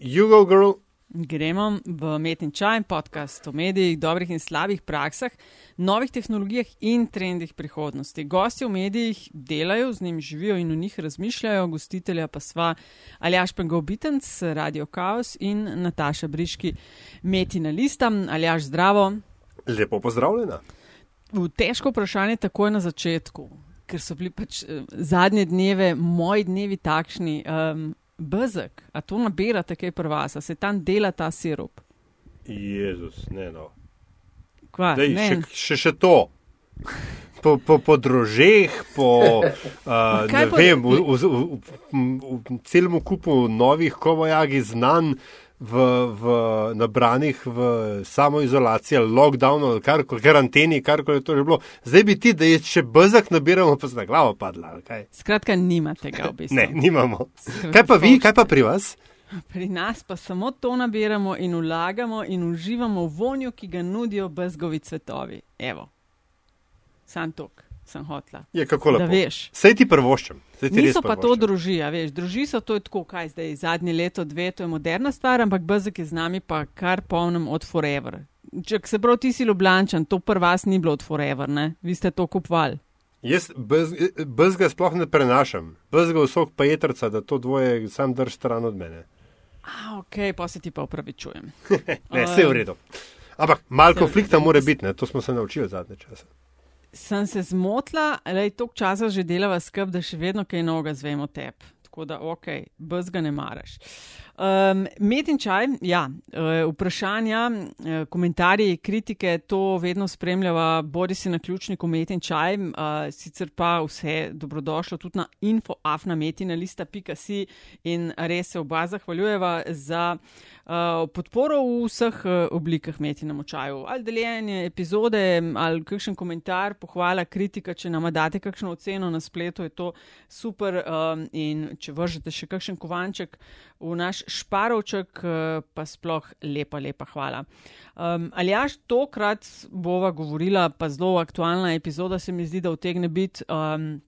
Jugo Girl. Gremo v Met in Čaj podcast o medijih, dobrih in slabih praksah, novih tehnologijah in trendih prihodnosti. Gosti v medijih delajo, z njimi živijo in o njih razmišljajo, gostitelja pa sva Aljaš Pengovitenc, Radio Chaos in Nataša Briški, Metina Lista. Aljaš, zdravo. Lepo pozdravljena. V težko vprašanje takoj na začetku, ker so bili pač eh, zadnje dneve, moji dnevi takšni. Um, Bezek, a to nabirate kaj pri vas, a se tam dela ta sirup? Jezus, ne no. Kva, Dej, ne. še, še, še to. Po, po, po drožeh, po uh, ne vem, v, v, v, v, v celem kupu novih komojagi znanj, v, v nabranih v samoizolaciji, lockdownu, ali kar karanteni, kar je to že bilo. Zdaj bi ti, da je še bezak nabiramo, pa se na glavo padla. kaj? Skratka, nimate ga v bistvu. Ne, nimamo. Skratka, Kaj pa vi, kaj pa pri vas? Pri nas pa samo to nabiramo in vlagamo in uživamo v vonju, ki ga nudijo bezgovi cvetovi. Evo, sam tok sem hotla. Je kako Da lepo. veš. Sej ti prvoščem. Sej ti Niso pa to prvoščem. družija, veš. Druži so to je tako, kaj zdaj, zadnje leto, dve, to je moderna stvar, ampak bezek je z nami pa kar polnem od forever. Če se prav ti si ljubljančan, to pri vas ni bilo od forever, ne? Vi ste to kupovali. Jaz bez, bez ga sploh ne prenašam. Bez ga vsok pa jetrca, da to dvoje sam drž stran od mene. A, ok, pa se ti pa upravičujem. Ne, vse je v redu. Ampak malo konflikta mora biti, ne? to smo se naučili zadnje čase. Sem se zmotila, le toliko časa že delava skrb, da še vedno kaj novega zvemo tebi. Tako da, ok, brz ga ne maraš. Um, Met in čaj, ja, uh, vprašanja, uh, komentarji, kritike, to vedno spremljava, bodi si na ključniku Met in čaj, uh, sicer pa vse dobrodošlo tudi na infoafnametina.si in res se oba zahvaljujeva za uh, podporo v vseh uh, oblikah Metina močaju. Ali deljenje epizode, ali kakšen komentar, pohvala, kritika, če nam date kakšno oceno na spletu, je to super. Um, in če vržete še kakšen kovanček v naš šparovček, uh, pa sploh lepa, lepa hvala. Um, ali jaš tokrat bova govorila, pa zelo aktualna epizoda se mi zdi, da utegne biti. Um,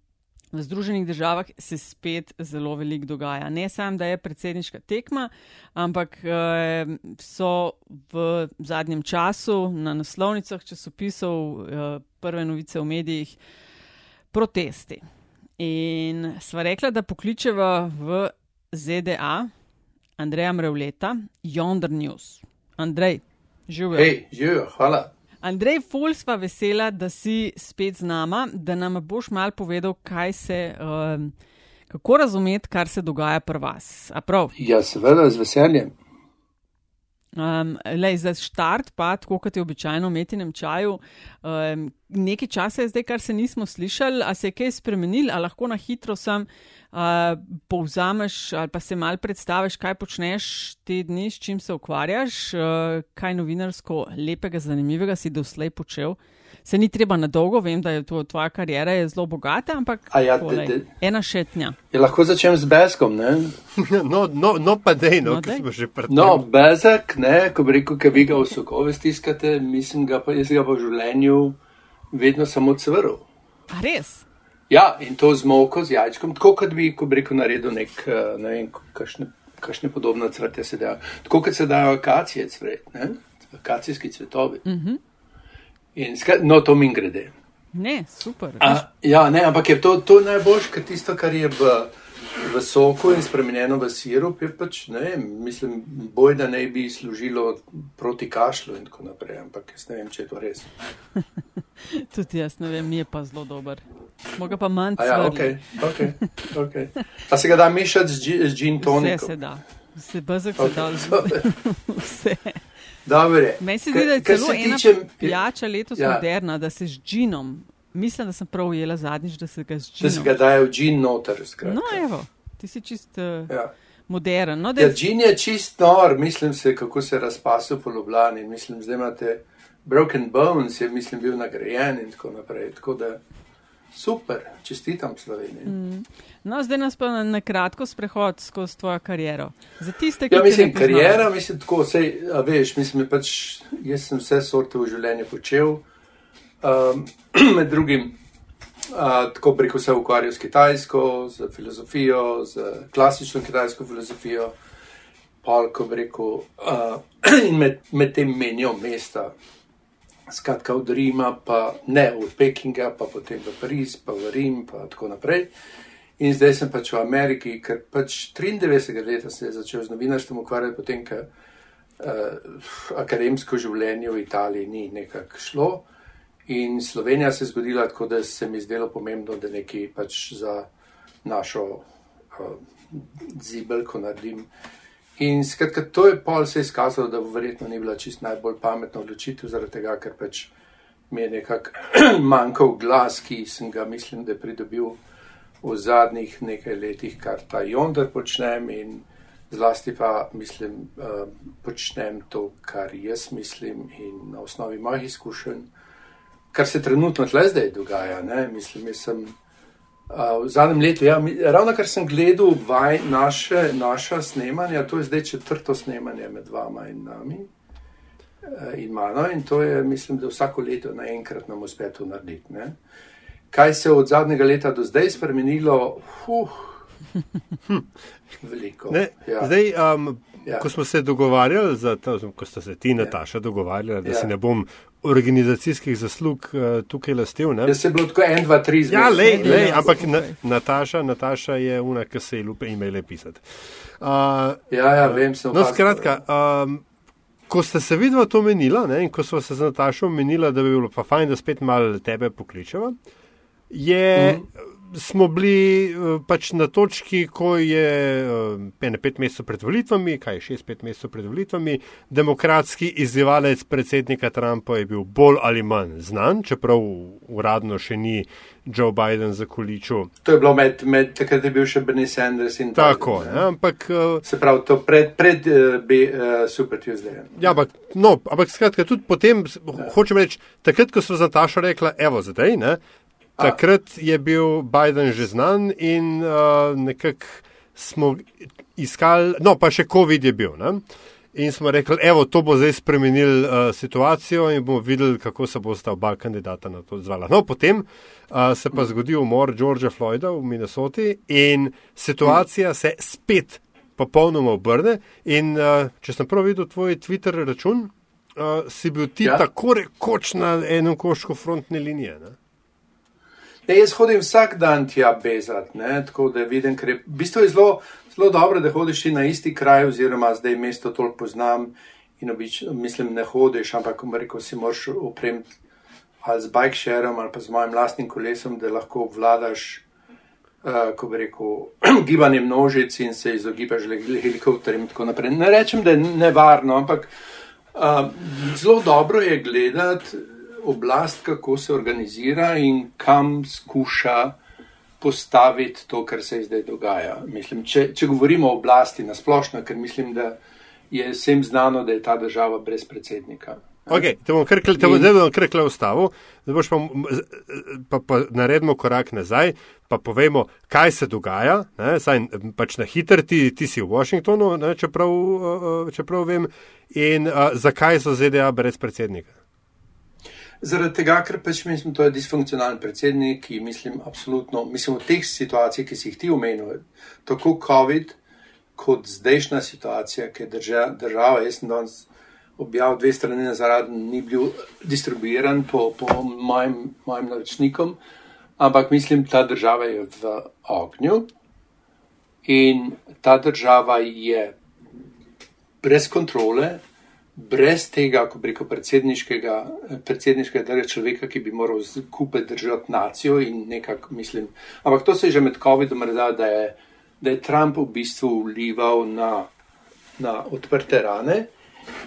V Združenih državah se spet zelo veliko dogaja. Ne samo, da je predsedniška tekma, ampak eh, so v zadnjem času na naslovnicah časopisov eh, prve novice v medijih protesti. In sva rekla, da pokličeva v ZDA Andreja Mrevleta, Yonder News. Andrej, živijo. Hej, živijo, hvala. Andrej, ful sva vesela, da si spet z nama, da nam boš mal povedal, kaj se, um, kako razumeti, kar se dogaja pri vas. Ja, seveda, z veseljem. um, lej, za štart pa, tako kot je običajno v metinem čaju, um, nekaj časa je zdaj, kar se nismo slišali, a se je kaj spremenil, a lahko na hitro sem uh, povzameš ali pa se mal predstaviš, kaj počneš te dni, s čim se ukvarjaš, uh, kaj novinarsko lepega, zanimivega si doslej počel. Se ni treba na dolgo, vem, da je to tvoja karijera je zelo bogata, ampak A ja, takole, de- de- ena šetnja. Ja, lahko začnem z beskom. Ne? No, no, no pa dej, no, No, ki dej. smo že pred No, bezek, ne, ko bi rekel, ki vi ga v sokove stiskate, mislim, ga pa, jaz ga pa v življenju vedno samo cvrl. A res? Ja, in to z moko, z jajčkom, tako kot bi, ko bi rekel, naredil nek, eh, ne vem, kakšne, kakšne podobne cvrte se dajo. Tako kot se dajo akacije cvet, ne, akacijski cvetovi. Mm -hmm. In, no, to mi grede. Ne, super. A, ja, ne, ampak je to, to najboljš, ker tisto, kar je v, v soku in spremenjeno v sirup, je pač, ne vem, mislim, boj, da ne bi služilo proti kašlu in tako naprej, ampak jaz ne vem, če je to res. Tudi jaz ne vem, mi je pa zelo dober. Moga pa manj ja, cvrli. ok, ok. A se ga da mešati z, z gin Vse tonikom? se da. Se bezek se Ok, da. Vse. Je. Meni se zdi, da je celo se ena tiče- pijača letos Ja. moderna, da se z džinom. Mislim, da sem prav ujela zadnjič, da se ga z Da se džinom. ga dajo v gin noter, skratka. No, evo, ti si čist uh, Ja. modern. No, da Ja, je gin je čist nor, mislim se, kako se razpasel po Ljubljani. Mislim, zdaj imate Broken Bones, je mislim bil nagrajen in tako naprej. Tako da super, čestitam Sloveniji. Mm. No, zdaj nas pa na, na kratko sprehod skozi tvojo kariero. Za tiste, ki Ja, mislim, karijera, mislim, tako, sej, a veš, mislim, pač, jaz sem vse sorte v življenju počel, um, med drugim, uh, tako preko se ukvarjal s kitajsko, z filozofijo, z klasično kitajsko filozofijo pol, ko bi rekel, uh, in med, med tem menijo mesta. Skratka, od Rima, pa ne od Pekinga, pa potem v Pariz, pa v Rim, pa tako naprej. In zdaj sem pač v Ameriki, ker pač 93. leta se je začel z novinarstvom ukvarjati, potem, ker uh, akademsko življenje v Italiji ni nekako šlo. In Slovenija se je zgodila tako, da se mi zdelo pomembno, da nekaj pač za našo uh, zibelko naredim. In skratka, to je pol se izkazalo, da verjetno ni bila čist najbolj pametna odločitev, zaradi tega, ker pač mi je nekako manjkal glas, ki sem ga, mislim, da pridobil v zadnjih nekaj letih, kar ta Jonder počnem in zlasti pa, mislim, uh, počnem to, kar jaz mislim in na osnovi mojih izkušenj, kar se trenutno tle zdaj dogaja, ne, mislim, jaz sem v zadnjem letu. Ja, ravno kar sem gledal vaj, naše, naša snemanja, to je zdaj četrto snemanje med vama in nami in mano. In to je, mislim, da vsako leto naenkrat nam uspe to narediti. Ne? Kaj se je od zadnjega leta do zdaj spremenilo? Huh. Veliko. Ne, ja. Zdaj, um, ja. ko smo se dogovarjali, to, ko ste se ti, Nataša, ja. dogovarjali, da ja. se ne bom organizacijskih zaslug uh, tukaj lastil. Da se je bilo tako en, dva, tri zvezde. Ja, lej, lej, ampak na, Nataša, Nataša je una, ki se je lupe e-maile pisati. Uh, ja, ja, vem, sem. No, skratka, um, ko ste se vidva to menila ne, in ko smo se z Natašo menila, da bi bilo pa fajn, da spet malo tebe pokličeva, je. Mm smo bili eh, pač na točki, ko je eh, ene pet mesecev pred volitvami, kaj je šest, pet mesecev pred volitvami, demokratski izzivalec predsednika Trumpa je bil bolj ali manj znan, čeprav uradno še ni Joe Biden za količo. To je bilo med, med takrat je bil še Bernie Sanders in tako. Biden, ja, ampak, uh, se pravi, to pred, pred uh, be, uh, Super Tuesday. Ja, ampak, no, ampak skratka, tudi potem, ja. hočem reči, takrat, ko so za Tašo rekla, evo, zdaj, ne, Takrat je bil Biden že znan in uh, nekako smo iskali, no pa še COVID je bil. Ne? In smo rekli, evo, to bo zdaj spremenil uh, situacijo in bomo videli, kako se bo sta oba kandidata na to odzvala. No, potem uh, se pa zgodi umor Georgea Floyda v Minnesoti in situacija se spet popolnoma obrne. In uh, če sem prav videl tvoj Twitter račun, uh, si bil ti ja. tako rekoč na enem koščku frontne linije. Ne? Ne, jaz hodim vsak dan tja bezat, ne, tako da vidim, ker je v bistvu je zelo, zelo dobro, da hodiš na isti kraj, oziroma zdaj mesto toliko poznam in obič, mislim, ne hodiš, ampak, rekel, si moraš opremiti ali z bike shareom ali pa z mojim lastnim kolesom, da lahko vladaš, uh, ko bi rekel, gibanje množic in se izogibaš helikopterjem in tako naprej. Ne rečem, da je nevarno, ampak uh, zelo dobro je gledati oblast, kako se organizira in kam skuša postaviti to, kar se zdaj dogaja. Mislim, če, če govorimo o oblasti na splošno, ker mislim, da je vsem znano, da je ta država brez predsednika. Okay, te bom kar krekle ustavil, da boš pa, pa, pa naredimo korak nazaj, pa povemo, kaj se dogaja. Ne, saj, pač na hitro ti, ti si v Washingtonu, ne, čeprav, čeprav vem, in a, zakaj so ZDA brez predsednika. Zaradi tega, ker pač mislim, da je disfunkcionalen predsednik, ki mislim, absolutno, mislim, v teh situacijah, ki si jih ti omenil, tako COVID, kot zdajšnja situacija, ki je drža, država, jaz sem danes objavil dve strani nazaj, ni bil distribuiran po, po mojim, mojim naročnikom, ampak mislim, ta država je v ognju in ta država je brez kontrole, brez tega, ko bi rekel, predsedniškega, predsedniškega človeka, ki bi moral skupaj držati nacijo in nekako mislim. Ampak to se je že med COVID-om reda, da je, da je Trump v bistvu vlival na, na odprte rane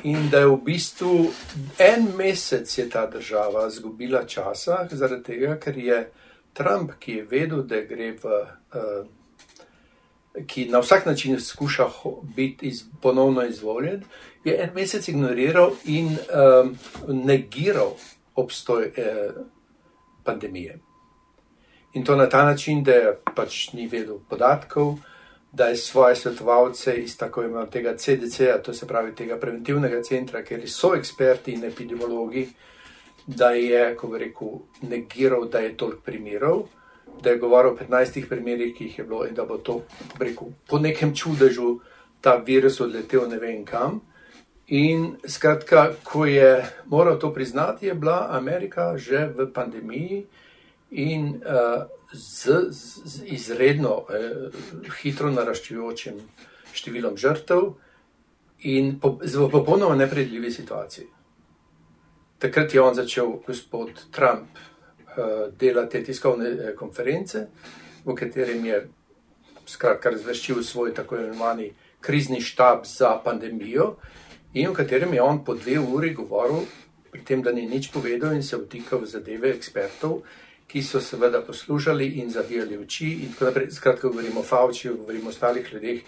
in da je v bistvu en mesec je ta država zgubila časa zaradi tega, ker je Trump, ki je vedel, da gre v. Uh, ki na vsak način skuša biti iz, ponovno izvoljen, je en mesec ignoriral in um, negiral obstoj eh, pandemije. In to na ta način, da pač ni vedel podatkov, da je svoje svetovalce iz tako imenovanega CDC-ja, to se pravi tega preventivnega centra, ker so eksperti in epidemiologi, da je, ko bi rekel, negiral, da je toliko primerov, da je govoril o 15 primerih, ki jih je bilo in da bo to, rekel, po nekem čudežu ta virus odletel ne vem kam. In skratka, ko je moral to priznati, je bila Amerika že v pandemiji in uh, z, z izredno uh, hitro naraščujočim številom žrtev in po, v popolnoma nepredvidljivi situaciji. Takrat je on začel, gospod Trump, uh, delati te tiskovne konference, v katerem je skratka razveščil svoj tako imenovani krizni štab za pandemijo in v katerem je on po dve uri govoril, pri tem, da ni nič povedal in se vtikal v zadeve ekspertov, ki so seveda poslušali in zavijali oči. In tako naprej. Skratka, govorimo o Faučiju, govorimo o ostalih ljudeh,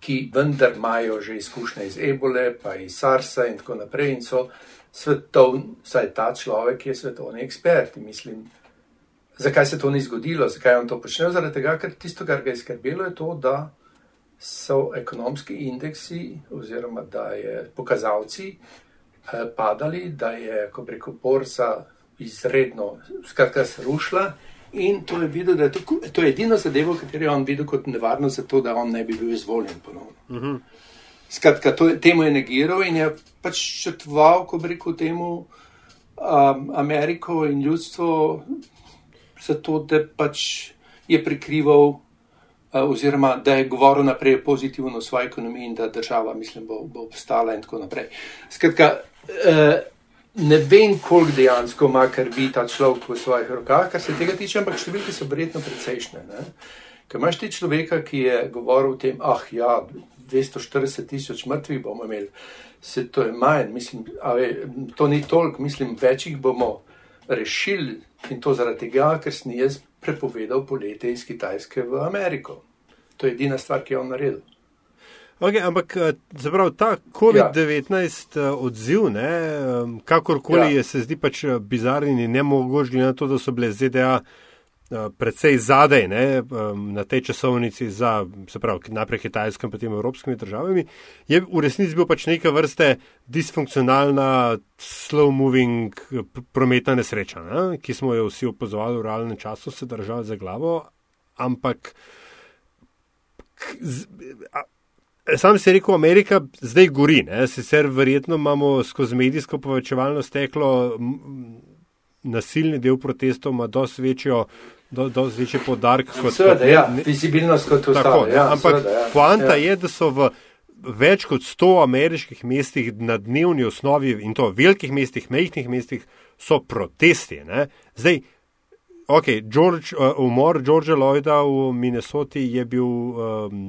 ki vendar imajo že izkušnje iz ebole, pa iz SARS-a in tako naprej. In so svetovni, saj ta človek je svetovni ekspert. In mislim, zakaj se to ni zgodilo, zakaj je on to počel? Zaradi tega, ker tisto, kar ga je skrbelo, je to, da so ekonomski indeksi oziroma da je pokazalci eh, padali, da je, ko preko borza izredno, skratka, se rušila. In to je videl, da je to, to je edino zadevo, katero je on videl kot nevarno za to, da on ne bi bil izvoljen ponovno. Uh mhm. -huh. Skratka, to, temu je negiral in je pač črtval, ko bi rekel temu, um, Ameriko in ljudstvo, zato da pač je prikrival Eh, oziroma da je govoril naprej pozitivno o svoji ekonomiji in da država, mislim, bo, bo obstala in tako naprej. Skratka, eh, ne vem, koliko dejansko ima krvi ta človek v svojih rokah, kar se tega tiče, ampak številke so verjetno precejšnje. Ker imaš ti človeka, ki je govoril o tem, ah, ja, 240 tisoč mrtvih bomo imeli, se to je manj, mislim, ve, to ni toliko, mislim, večjih bomo rešili in to zaradi tega, ker sem jaz prepovedal polete iz Kitajske v Ameriko. To je edina stvar, ki je on naredil. Okay, ampak eh, zaprav, ta COVID-19 ja. Eh, odziv, ne, kakorkoli ja. je, se zdi pač eh, bizarni in nemogoč, glede na to, da so bile ZDA precej zadej ne, na tej časovnici za, se pravi, najprej Kitajsko in potem evropskimi državami, je v resnici bil pač neka vrste disfunkcionalna, slow-moving prometna nesreča, ne, ki smo jo vsi opozovali v realnem času, se držali za glavo, ampak. Sam si rekel, Amerika zdaj gori, ne? sicer verjetno imamo skozi medijsko povečevalno steklo, nasilni del protestov ima dosti večjo. Do, do večji podarek kot seveda, kot, ja, vizibilnost kot ostalo. Ja, ampak seveda, ja, poanta ja. je, da so v več kot 100 ameriških mestih na dnevni osnovi in to v velikih mestih, mehkih mestih so protesti. Ne? Zdaj, ok, George, uh, umor Georgea Lloyda v Minnesoti je bil, um,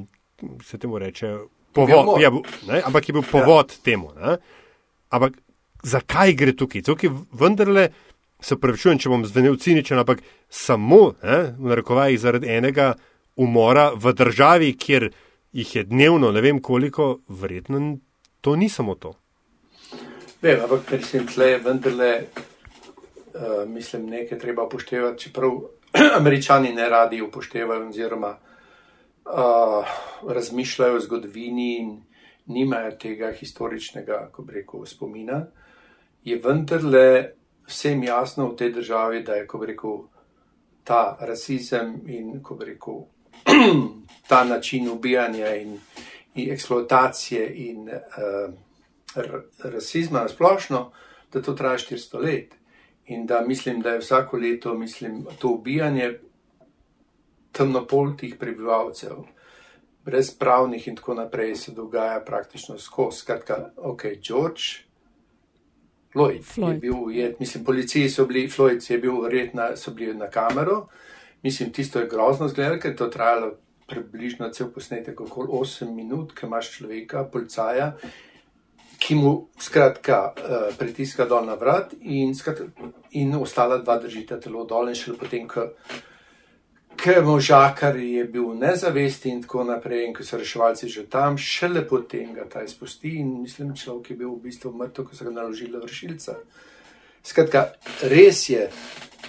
se temu reče, povod, ja, ne, ampak je bil povod ja. temu. Ne? Ampak zakaj gre tukaj? Tukaj vendarle se pravičujem, če bom zvenel ciničen, ampak samo, ne, v narekovajih, zaradi enega umora v državi, kjer jih je dnevno, ne vem koliko, verjetno to ni samo to. Vem, ampak ker sem tle, vendarle Eh, mislim, nekaj treba upoštevati, čeprav američani ne radi upoštevajo oziroma uh, razmišljajo o zgodovini in nimajo tega historičnega, ko bi rekel, spomina, je vendarle vsem jasno v tej državi, da je, ko bi rekel, ta rasizem in, ko bi rekel, ta način ubijanja in, in eksploatacije in uh, rasizma na splošno, da to traja 400 let in da mislim, da je vsako leto mislim, to ubijanje temnopoltih prebivalcev, brez pravnih in tako naprej, se dogaja praktično skozi. Skratka, ok, George. Floyd, Floyd. je bil ujet, mislim, policiji so bili, Floyd je bil ujet, na, so bili na kamero. Mislim, tisto je grozno zgledati, ker je to trajalo približno cel posnetek, okoli 8 minut, ker imaš človeka, policaja, ki mu skratka uh, pritiska dol na vrat in, skratka, in ostala dva držita telo dol in šele potem, ko je možakar je bil v nezavesti in tako naprej in ko so reševalci že tam, šele potem ga ta izpusti in mislim, človek je bil v bistvu mrtev, ko so ga naložili vršilca. Skratka, res je,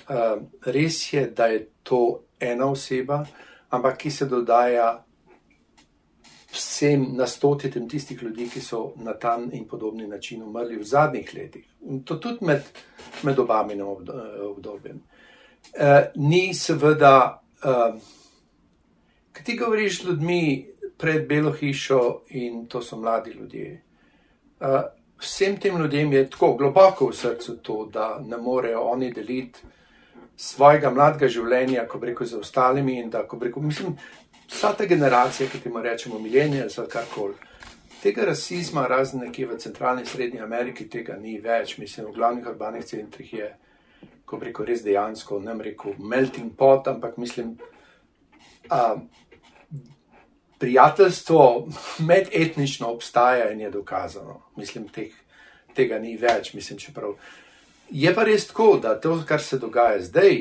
uh, res je, da je to ena oseba, ampak ki se dodaja vsem nastotitem tistih ljudi, ki so na tam in podobni način umrli v zadnjih letih. In to tudi med, med obami obdobjem. Uh, ni seveda, uh, kaj ti govoriš z ljudmi, pred Belo hišo in to so mladi ljudje. Uh, vsem tem ljudem je tako globoko v srcu to, da ne morejo oni deliti svojega mladega življenja, ko reko z ostalimi in da, ko reko, mislim, vsa ta generacija, ki temu rečemo milenije ali karkoli. Tega rasizma, razen nekje v centralni in srednji Ameriki, tega ni več. Mislim, v glavnih urbanih centrih je, ko reko, res dejansko, ne rekel, melting pot, ampak mislim, uh, prijateljstvo medetnično obstaja in je dokazano. Mislim, teh, tega ni več. Mislim, čeprav. Je pa res tako, da to, kar se dogaja zdaj,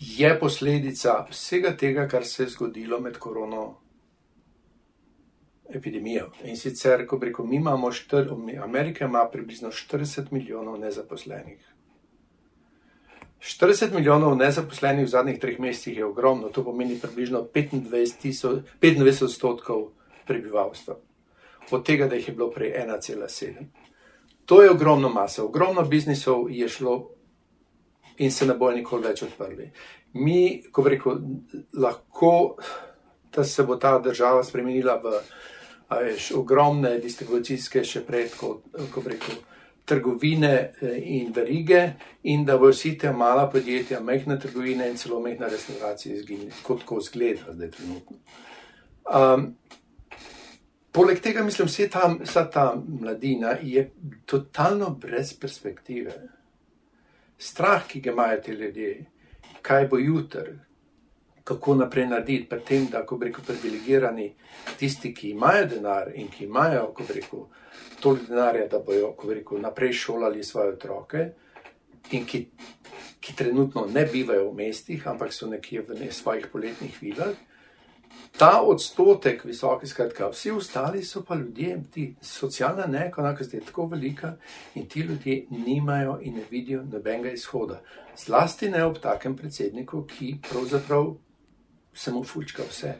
je posledica vsega tega, kar se je zgodilo med korono epidemijo. In sicer, ko reko, mi imamo, štir, Amerika ima približno 40 milijonov nezaposlenih. 40 milijonov nezaposlenih v zadnjih treh mesecih je ogromno, to pomeni približno 25 odstotkov prebivalstva. Od tega, da jih je bilo prej 1,7. To je ogromno masa, ogromno biznisov je šlo in se ne bojo nikoli več odprli. Mi, ko reko, lahko, da se bo ta država spremenila v veš, ogromne distribucijske še pred, ko, ko reko, trgovine eh, in verige, in da bo vsi te mala podjetja, mehne trgovine in celo mehne restauracije izginili, kot ko zgleda zdaj trenutno. Um, poleg tega, mislim, vse ta, vsa ta mladina je totalno brez perspektive. Strah, ki ga imajo ti ljudje, kaj bo jutr, kako naprej narediti, pa tem, da, ko reko, privilegirani tisti, ki imajo denar in ki imajo, ko reko, toliko denarja, da bojo, ko reko, naprej šolali svoje otroke in ki, ki trenutno ne bivajo v mestih, ampak so nekje v ne svojih poletnih vilah. Ta odstotek, visoki, skratka, vsi ostali so pa ljudje, ti socialna neenakost je tako velika in ti ljudje nimajo in ne vidijo nobenega izhoda. Zlasti ne ob takem predsedniku, ki pravzaprav se mu fučka vse.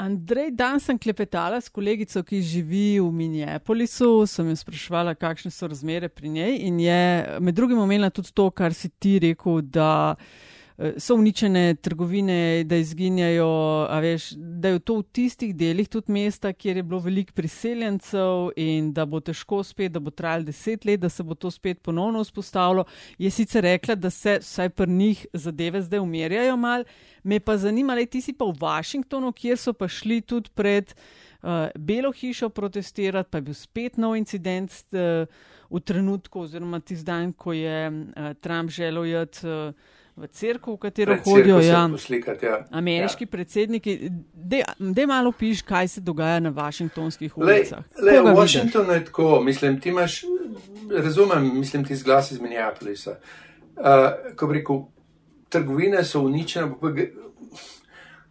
Andrej, dan sem klepetala s kolegico, ki živi v Minneapolisu, sem jo sprašvala, kakšne so razmere pri njej in je med drugim omenila tudi to, kar si ti rekel, da so uničene trgovine, da izginjajo, veš, da je to v tistih delih tudi mesta, kjer je bilo veliko priseljencev in da bo težko spet, da bo trajalo deset let, da se bo to spet ponovno vzpostavilo. Je sicer rekla, da se vsaj pri njih zadeve zdaj umirjajo mal, me pa zanima, da ti si pa v Washingtonu, kjer so pa šli tudi pred uh, Belo hišo protestirati, pa je bil spet nov incident uh, v trenutku oziroma tisti dan, ko je uh, Trump želel jeti. Uh, v crkvu, v katero Pred hodijo ja, poslikati, ja. ameriški ja. predsedniki. Da malo piš, kaj se dogaja na Washingtonskih ulicah. Le, le, v Washingtonu je tako, mislim, ti imaš, razumem, mislim, ti zglas iz Minneapolisa. Uh, ko bi rekel, trgovine so uničene.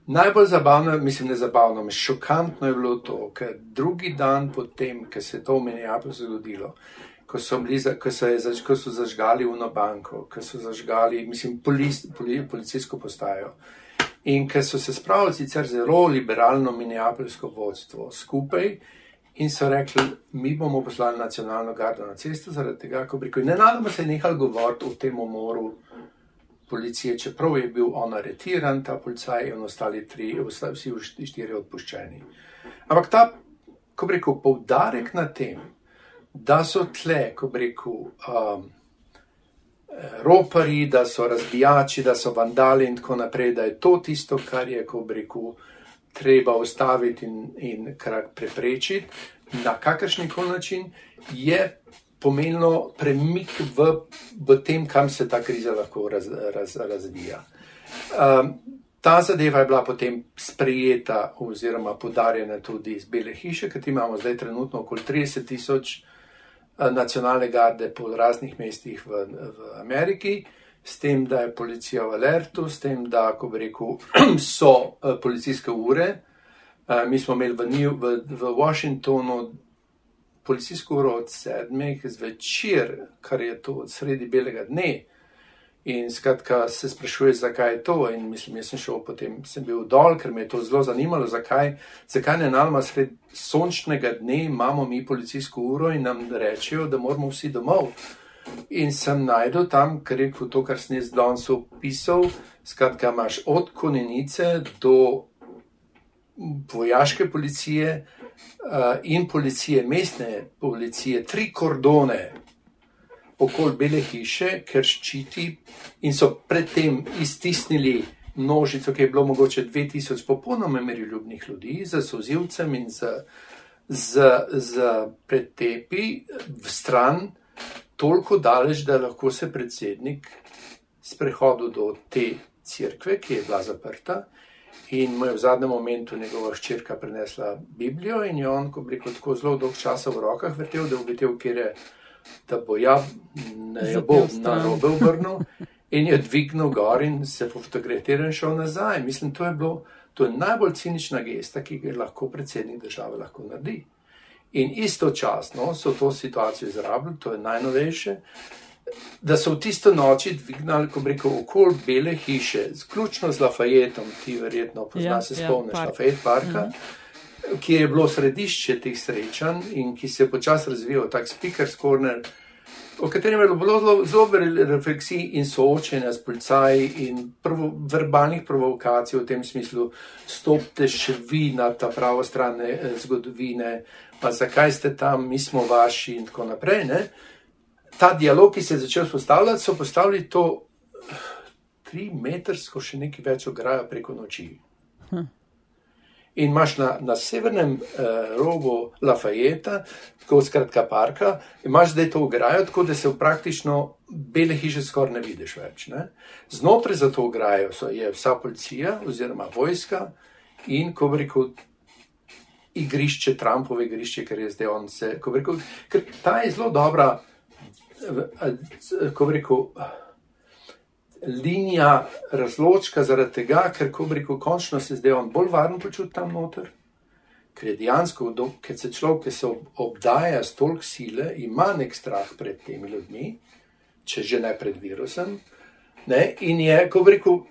Najbolj zabavno, mislim, ne zabavno, šokantno je bilo to, ker drugi dan potem, ko se je to v Minneapolisu zgodilo, ko so, bili, ko so, je, ko so zažgali Uno banko, ko so zažgali, mislim, polis, poli, policijsko postajo. In ker so se spravili sicer zelo liberalno minneapolsko vodstvo skupaj in so rekli, mi bomo poslali nacionalno gardo na cesto zaradi tega, ko bi rekel, ne nadamo se nehali govoriti o tem umoru policije, čeprav je bil on aretiran, ta policaj in ostali tri, vsi štiri odpuščeni. Ampak ta, ko bi rekel, poudarek na tem, da so tle, ko rekel, um, ropari, da so razbijači, da so vandali in tako naprej, da je to tisto, kar je, ko rekel, treba ustaviti in, in kar preprečiti na kakršni koli način, je pomenilo premik v, v tem, kam se ta kriza lahko raz, raz, razvija. Um, Ta zadeva je bila potem sprejeta oziroma podarjena tudi iz Bele hiše, ker imamo zdaj trenutno okoli 30 tisoč Eh, nacionalne garde po raznih mestih v, v Ameriki, s tem, da je policija v alertu, s tem, da, ko bi rekel, so uh, policijske ure. Uh, mi smo imeli v, New, v, v Washingtonu policijsko uro od sedmih zvečer, kar je to od sredi belega dne. In skratka se sprašuje, zakaj je to. In mislim, jaz sem šel potem, sem bil dol, ker me je to zelo zanimalo, zakaj, zakaj ne nalma sred sončnega dne imamo mi policijsko uro in nam rečejo, da moramo vsi domov. In sem najdel tam, ker je rekel to, kar sem jaz danes opisal. Skratka, imaš od konenice do vojaške policije uh, in policije, mestne policije, tri kordone okoli Bele hiše, ker ščiti in so predtem iztisnili množico, ki je bilo mogoče 2000 popolnoma miroljubnih ljudi, z sozivcem in z, z, z pretepi v stran, toliko daleč, da lahko se predsednik sprehodil do te crkve, ki je bila zaprta. In mu je v zadnjem momentu njegova hčerka prinesla Biblijo, in je on, ko bi rekel, tako zelo dolg časa v rokah vrtel, da je ugotovil, kje je, da bo ja, ne ja bo na robe obrnil, in je dvignil gor in se fotografiral in šel nazaj. Mislim, to je bilo, to je najbolj cinična gesta, ki ga lahko predsednik države lahko naredi. In istočasno so to situacijo izrabili, to je najnovejše da so v tisto noči dvignili, ko reko, okoli bele hiše, vključno z Lafayetom, ti verjetno poznaš, ja, se ja, spomniš, ja, Lafayette parka, uh -huh. Ki je bilo središče teh srečanj in ki se je počasi razvijal, tak speaker's corner, o katerem je bilo zelo, zelo refleksij in soočenja s policaji in prvo, verbalnih provokacij v tem smislu, stopte še vi na ta pravo stran eh, zgodovine, pa zakaj ste tam, mi smo vaši in tako naprej. Ne? ta dialog, ki se je začel spostavljati, so postavili to tri metrsko, še nekaj več ograjo preko noči. Hm. In imaš na, na severnem uh, robu Lafayeta, tako skratka parka, imaš zdaj to ograjo, tako da se praktično bele hiše skoraj ne vidiš več. Ne? Znotraj za to ograjo so, je vsa policija oziroma vojska in, ko bi rekel, igrišče, Trumpove igrišče, ker je zdaj on se, ko bi rekel, ker ta je zelo dobra ko bi rekel, linija razločka zaradi tega, ker ko rekel, končno se zdaj on bolj varno počuti tam noter. Ker je dejansko, ker se človek, ki se obdaja s toliko sile, ima nek strah pred temi ljudmi, če že ne pred virusom. Ne? In je, ko rekel,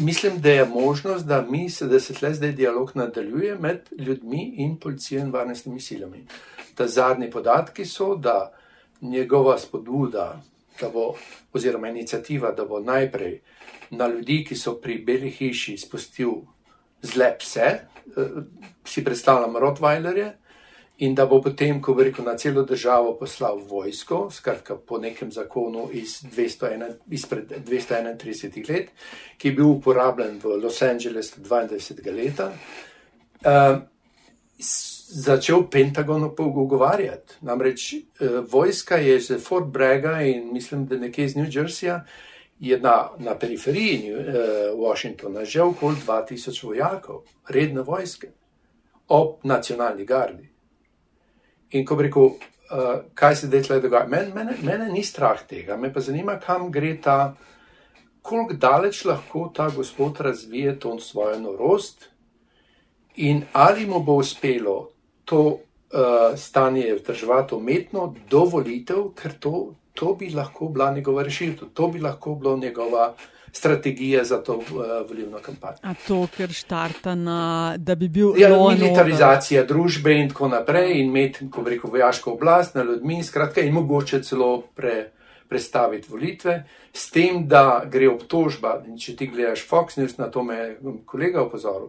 mislim, da je možnost, da, mi, da se tle zdaj dialog nadaljuje med ljudmi in policijo in varnostnimi silami. Ta zadnji podatki so, da njegova spodbuda, bo, oziroma inicijativa, da bo najprej na ljudi, ki so pri Beli hiši, spustil zle pse, eh, si predstavljam Rottweilerje, in da bo potem, ko bo rekel, na celo državo poslal vojsko, skratka po nekem zakonu iz 201, izpred 231 let, ki je bil uporabljen v Los Angelesu 22 leta. Uh, začel Pentagon pogovarjati. Namreč eh, vojska je z Fort Bragga in mislim, da nekje iz New Jerseyja je na, na periferiji eh, Washingtona že okoli 2000 vojakov, redne vojske, ob nacionalni gardi. In ko bi rekel, uh, kaj se zdaj tukaj dogaja, mene, mene, mene ni strah tega, me pa zanima, kam gre ta, koliko daleč lahko ta gospod razvije to svojo norost in ali mu bo uspelo to uh, stanje vzdrževati umetno do volitev, ker to, to bi lahko bila njegova rešitev, to bi lahko bila njegova strategija za to uh, volilno kampanjo. A to, ker štarta na, da bi bil. Ja, militarizacija družbe in tako naprej in imeti, ko reko, vojaško oblast na ljudmi, skratka, in mogoče celo pre. Predstaviti volitve, s tem, da gre obtožba. Če ti gledaš Fox News, na to me je kolega opozoril,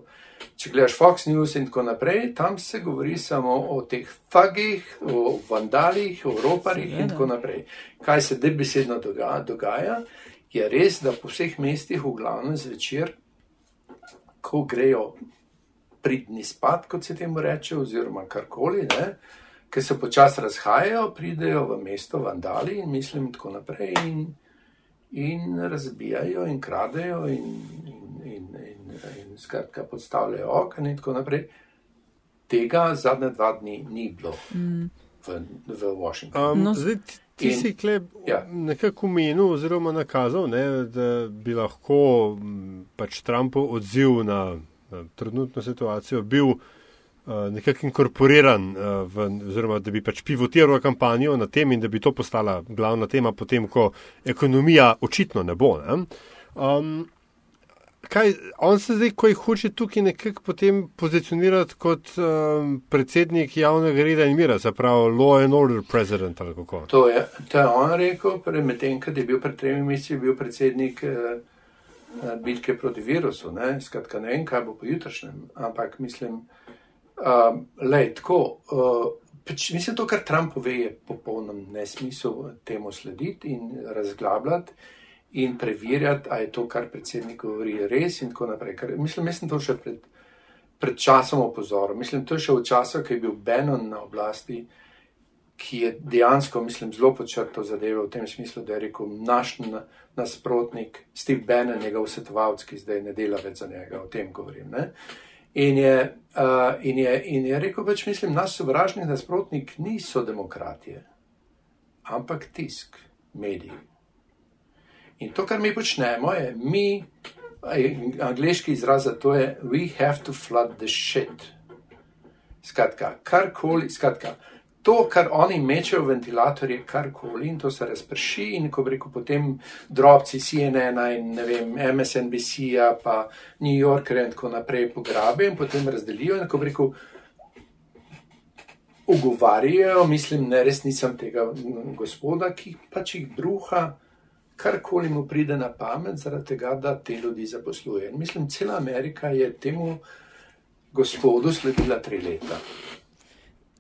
če gledaš Fox News in tako naprej, tam se govori samo o teh fagih, o vandalih, o roparjih in tako naprej. Kaj se debesedno dogaja, dogaja, je res, da po vseh mestih, v glavnem zvečer, ko grejo pridni spad, kot se temu reče, oziroma karkoli, ki se počasi razhajajo, pridejo v mesto vandali in mislim tako naprej. In, In razbijajo, in kradejo, in, in, in, in skratka podstavljajo okna in tako naprej. Tega zadnje dva dni ni bilo mm. v, v Washingtonu. Um, no, zdaj, ti in, si klep ja. nekako umenil oziroma nakazal, ne, da bi lahko pač Trumpov odziv na, na trenutno situacijo bil nekako inkorporiran, uh, v, oziroma da bi pač pivotiral kampanjo na tem in da bi to postala glavna tema, potem ko ekonomija očitno ne bo. Ne. Um, kaj, on se zdaj, ko jih hoče tukaj nekako potem pozicionirati kot um, predsednik javnega reda in mira, se pravi law and order president ali kako. To je, to je on rekel, medtem, kad je bil pred tremi meseci, bil predsednik uh, bitke proti virusu. Ne? Skratka, ne vem, kaj bo po jutrišnjem, ampak mislim, uh, lej, tako. Uh, Pač, mislim, to, kar Trump pove, je popolnoma nesmisel temu slediti in razglabljati in preverjati, ali je to, kar predsednik govori, res in tako naprej. Ker, mislim, mislim, to še pred, pred časom opozoril. Mislim, to je še v času, ko je bil Benon na oblasti, ki je dejansko, mislim, zelo počrtal zadeve v tem smislu, da je rekel naš nasprotnik Steve Bannon, njegov svetovalec, ki zdaj ne dela več za njega, o tem govorim. Ne? In je, uh, in, je, in je rekel, več mislim, naš sovražni nasprotnik niso demokratije, ampak tisk, mediji. In to, kar mi počnemo, je, mi, angliški izraz za to je, we have to flood the shit. Skratka, karkoli, skratka, to, kar oni mečejo v ventilatorje, karkoli in to se razprši, in ko reko potem drobci CNN in ne vem, MSNBC-ja, pa New Yorker in tako naprej pograbijo in potem razdelijo in ko reko. Ugovarjajo, mislim, ne res nisem tega gospoda, ki pač jih bruha, karkoli mu pride na pamet, zaradi tega, da te ljudi zaposluje. In mislim, cela Amerika je temu gospodu sledila tri leta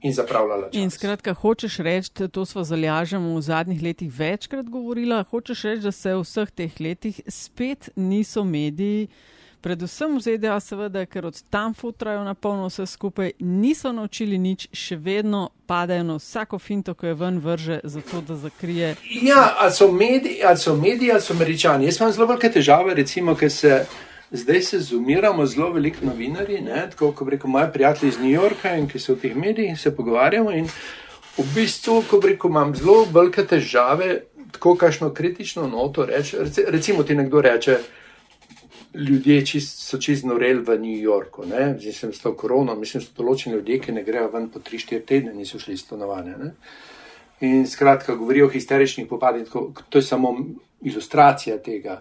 in zapravljala čas. In skratka, hočeš reči, to smo zalažemo v zadnjih letih večkrat govorila, hočeš reči, da se v vseh teh letih spet niso mediji. Predvsem v ZDA, seveda, ker od tam futrajo na polno vse skupaj, niso naučili nič, še vedno padajo na vsako finto, ko je ven vrže, zato da zakrije. Ja, ali so mediji, ali so, mediji, ali so američani. Jaz imam zelo velike težave, recimo, ker se. Zdaj se zumiramo zelo veliko novinarji, ne? tako kot reko moji prijatelji iz New Yorka in ki so v teh medijih se pogovarjamo. In v bistvu, ko reko, imam zelo velike težave, tako kašno kritično noto reči. Recimo ti nekdo reče, ljudje čist, so čist noreli v New Yorku, ne? zdaj sem s to korono, mislim, so določeni ljudje, ki ne grejo ven po 3-4 tedne, niso šli iz stanovanja. In skratka, govorijo o histeričnih popadih, to je samo ilustracija tega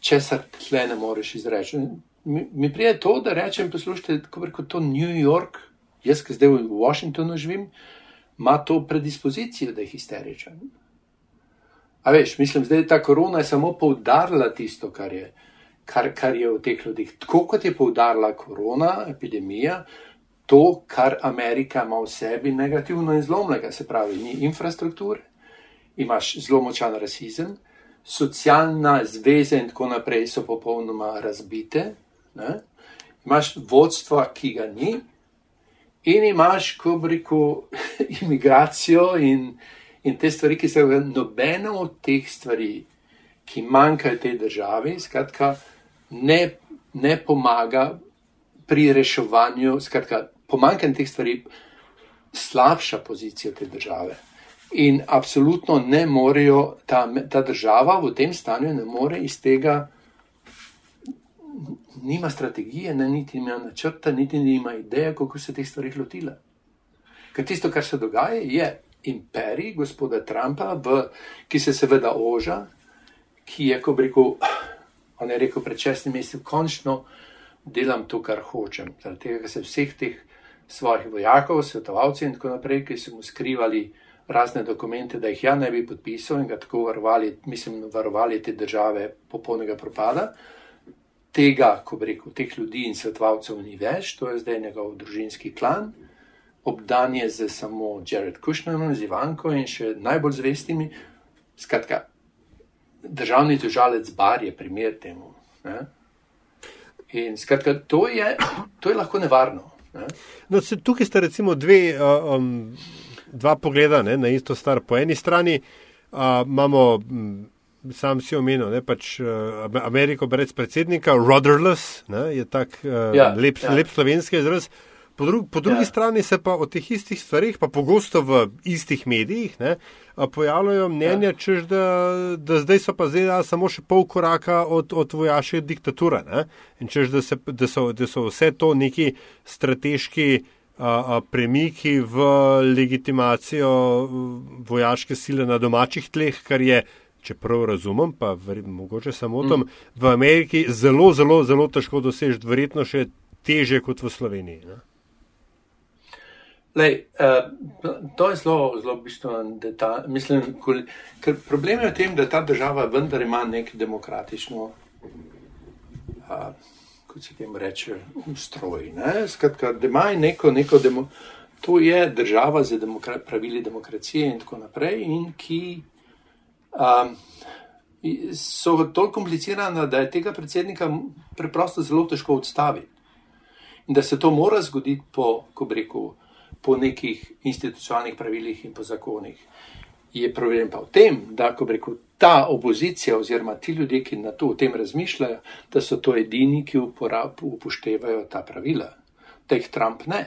česar tle ne moreš izreči. Mi, mi prije to, da rečem, poslušajte, ko reko to New York, jaz, ki zdaj v Washingtonu živim, ima to predispozicijo, da je histeričen. A veš, mislim, zdaj ta korona je samo poudarila tisto, kar je, kar, kar je v teh ljudeh. Tako kot je poudarila korona, epidemija, to, kar Amerika ima v sebi negativno in zlomlega, se pravi, ni infrastrukture, imaš zelo močan rasizem, socialna zveza in tako naprej so popolnoma razbite. Ne? Imaš vodstvo, ki ga ni, in imaš, ko reko, imigracijo in, in te stvari, ki se v nobeno od teh stvari, ki manjkajo tej državi, skratka, ne, ne pomaga pri reševanju, skratka, pomankanje teh stvari slabša pozicijo te države. In absolutno ne morejo, ta, ta država v tem stanju ne more iz tega, nima strategije, ne, niti ima načrta, niti nima ideje, kako se teh stvari lotila. Ker tisto, kar se dogaja, je imperij gospoda Trumpa, v, ki se seveda oža, ki je, ko bi rekel, on je rekel pred šestimi meseci, končno delam to, kar hočem. Zaradi tega, ker se vseh teh svojih vojakov, svetovalcev in tako naprej, ki so mu skrivali razne dokumente, da jih ja ne bi podpisal in ga tako varovali, mislim, varovali te države popolnega propada. Tega, ko bi rekel, teh ljudi in svetovalcev ni več, to je zdaj njegov družinski klan, obdan je z samo Jared Kushnerom, z Ivanko in še najbolj zvestimi. Skratka, državni tožalec Bar je primer temu. Ne? In skratka, to je, to je lahko nevarno. Ne? No, tukaj sta recimo dve. Uh, um dva pogleda ne, na isto stvar. Po eni strani uh, imamo, sam si omenil, ne, pač, uh, Ameriko brez predsednika, rudderless, ne, je tak uh, ja, lep, ja. lep slovenski izraz. Po, dru po drugi ja. strani se pa o teh istih stvarih, pa pogosto v istih medijih, ne, pojavljajo mnenja, ja. čež, da, da zdaj so pa zdaj samo še pol koraka od, od vojaške diktature. Ne, in čež, da, se, da, so, da so vse to neki strateški premiki v legitimacijo vojaške sile na domačih tleh, kar je, če prav razumem, pa mogoče samo tam, mm. v Ameriki zelo, zelo, zelo težko dosežeti, verjetno še teže kot v Sloveniji. Ne? Lej, uh, to je zelo, zelo bistven detalj. Mislim, kol, ker problem je v tem, da ta država vendar ima nek demokratično a, kot se temu reče, ustroj. Ne? Skratka, da ima neko, neko demo, to je država z demokra pravili demokracije in tako naprej, in ki a, so toliko komplicirana, da je tega predsednika preprosto zelo težko odstaviti. In da se to mora zgoditi po, ko bi rekel, po nekih institucionalnih pravilih in po zakonih. Je problem pa v tem, da ko bi rekel, ta opozicija oziroma ti ljudje, ki na to o tem razmišljajo, da so to edini, ki uporab, upoštevajo ta pravila, da jih Trump ne.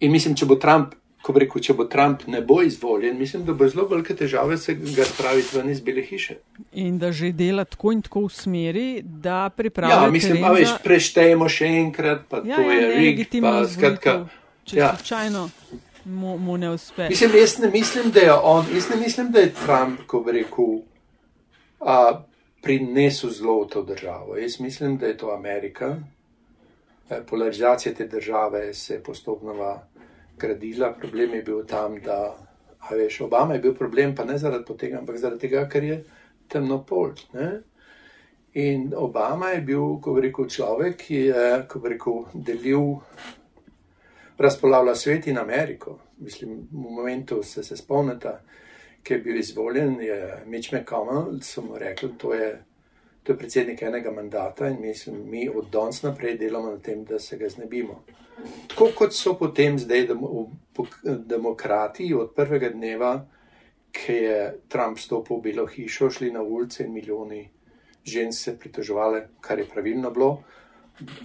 In mislim, če bo Trump, ko bi rekel, če bo Trump ne bo izvoljen, mislim, da bo zelo velike težave se ga spraviti ven iz bele hiše. In da že dela tako in tako v smeri, da pripravlja. Ja, mislim, pa več preštejemo še enkrat, pa ja, to je ja, rig, pa skratka. Če ja. slučajno mu, mu ne uspe. Mislim, jaz ne mislim, da je on, jaz ne mislim, da je Trump, ko bi rekel, a, prinesel zlo v to državo. Jaz mislim, da je to Amerika. E, polarizacija te države se je postopno gradila. Problem je bil tam, da, a veš, Obama je bil problem, pa ne zaradi tega, ampak zaradi tega, ker je temnopolt. Ne? In Obama je bil, ko bi rekel, človek, ki je, ko bi rekel, delil razpolavlja svet in Ameriko. Mislim, v momentu se, se spomnite, ki je bil izvoljen, je Mitch McConnell, so mu rekli, to je, to je predsednik enega mandata in mislim, mi od danes naprej delamo na tem, da se ga znebimo. Tako kot so potem zdaj demokrati od prvega dneva, ki je Trump stopil v Belo hišo, šli na ulice in milijoni žensk se pritoževali, kar je pravilno bilo,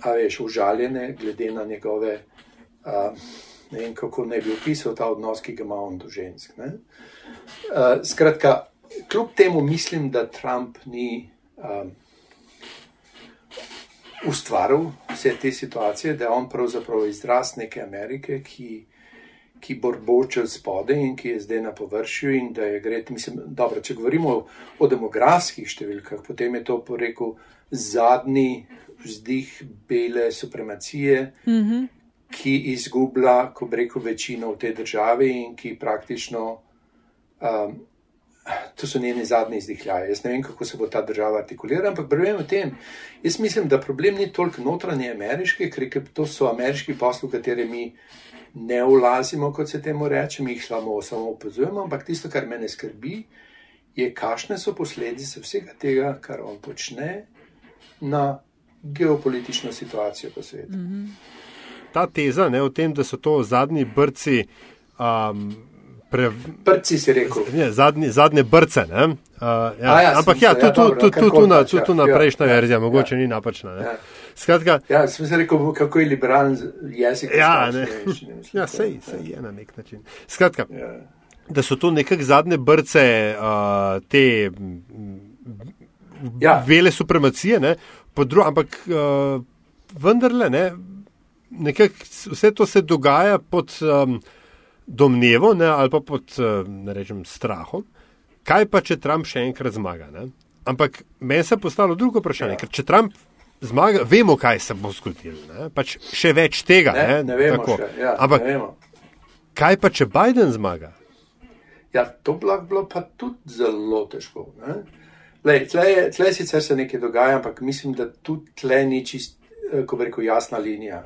a veš, užaljene glede na njegove ne vem, kako naj bi opisal ta odnos, ki ga ima on do žensk. Uh, skratka, kljub temu mislim, da Trump ni um, ustvaril vse te situacije, da je on pravzaprav izraz neke Amerike, ki, ki borboče spode in ki je zdaj na površju in da je gre, mislim, dobro, če govorimo o, o demografskih številkah, potem je to porekel zadnji vzdih bele supremacije, mm -hmm ki izgublja, ko reko, večino v tej državi in ki praktično, um, to so njeni zadnji izdihljaji. Jaz ne vem, kako se bo ta država artikulirala, ampak problem v tem, jaz mislim, da problem ni toliko notranje ameriške, ker to so ameriški posli, v katere mi ne vlazimo, kot se temu reče, mi jih samo, samo opazujemo, ampak tisto, kar mene skrbi, je, kakšne so posledice vsega tega, kar on počne na geopolitično situacijo po svetu. Mm -hmm ta teza ne, o tem, da so to zadnji brci. Um, Pre... Brci si rekel. Ne, zadnji, zadnje brce. Uh, ja. ja, Ampak ja, tudi tu, tu, tu, tu, na, tu, tu na prejšnja ja, verzija, mogoče ja. ni napačna. Ja. Skratka, ja, sem se rekel, kako je liberalen jezik. Ja, ne. ja sej, sej je na nek način. Skratka, ja. da so to nekak zadnje brce uh, te ja. vele supremacije, ne, dru, ampak uh, vendarle, ne, nekak, vse to se dogaja pod um, domnevo ne, ali pa pod um, rečem, strahom. Kaj pa, če Trump še enkrat zmaga? Ne? Ampak meni se je postalo drugo vprašanje, ja. ker če Trump zmaga, vemo, kaj se bo zgodilo. Pač še več tega. Ne, ne, ne vemo. Ja, Ampak ne vemo. kaj pa, če Biden zmaga? Ja, to bi bilo pa tudi zelo težko. Lej, tle, je, tle sicer se nekaj dogaja, ampak mislim, da tudi tle ni čist, eh, ko rekel, jasna linija.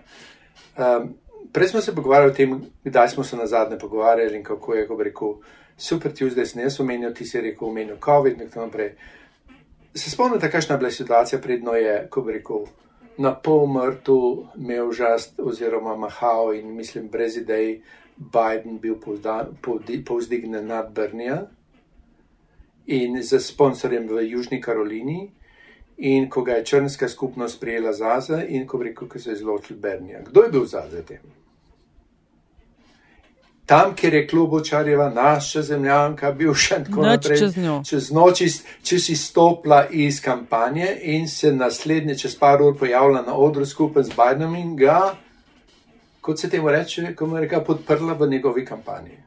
Um, prej smo se pogovarjali o tem, kdaj smo se na zadnje pogovarjali in kako je, ko bi rekel, super Tuesday, sem jaz omenil, ti si rekel, omenil COVID in tako naprej. Se spomnite, kakšna je bila situacija? Predno je, ko bi rekel, na pol mrtu imel žast oziroma mahal in mislim, brez idej Biden bil povzdignjen nad Brnija. In z sponsorjem v Južni Karolini in ko ga je črnska skupnost prijela zaze in ko rekel, ko se je izločil Bernija. Kdo je bil zaze tem? Tam, kjer je klubočarjeva, naša zemljanka, bil še tako naprej. Čez, čez noč, če si stopila iz kampanje in se naslednje, čez par ur pojavila na odru skupaj z Bidenom in ga, kot se temu reče, reka, podprla v njegovi kampanji.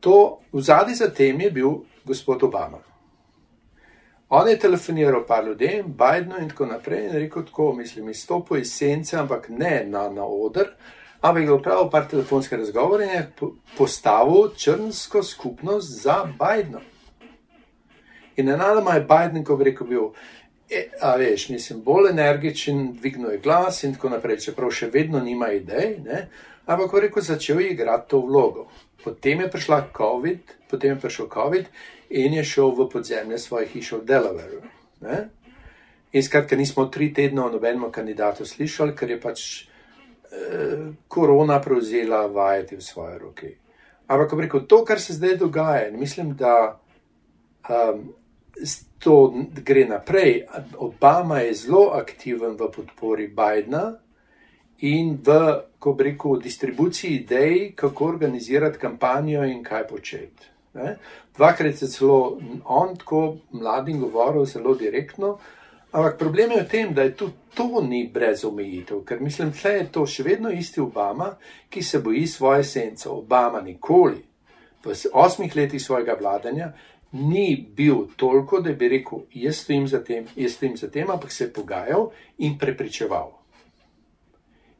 To v zadnji za tem je bil gospod Obama. On je telefoniral pa ljudem, Bidenu in tako naprej in rekel tako, mislim, izstopil iz sence, ampak ne na, na oder, ampak je upravil par telefonske razgovore in je postavil črnsko skupnost za Bideno. In enako je Biden, ko bi rekel, bil, E, a veš, mislim, bolj energičen, dvignil je glas in tako naprej, čeprav še vedno nima idej, ne? ampak ko rekel, začel je igrati to vlogo. Potem je prišla COVID, potem je prišel COVID in je šel v podzemlje svoje hiše v Delawareu. Ne? In skratka, nismo tri tedne o nobenem kandidatu slišali, ker je pač eh, korona prevzela vajeti v svoje roke. Ampak, ko rekel, to, kar se zdaj dogaja, mislim, da um, to gre naprej. Obama je zelo aktiven v podpori Bidna in v, ko bi rekel, distribuciji idej, kako organizirati kampanjo in kaj početi. Ne? Dvakrat je celo on tako mladim govoril zelo direktno, ampak problem je v tem, da je tudi to ni brez omejitev, ker mislim, da je to še vedno isti Obama, ki se boji svoje sence. Obama nikoli v osmih letih svojega vladanja ni bil toliko, da bi rekel, jaz stojim za tem, jaz stojim za tem, ampak se je pogajal in prepričeval.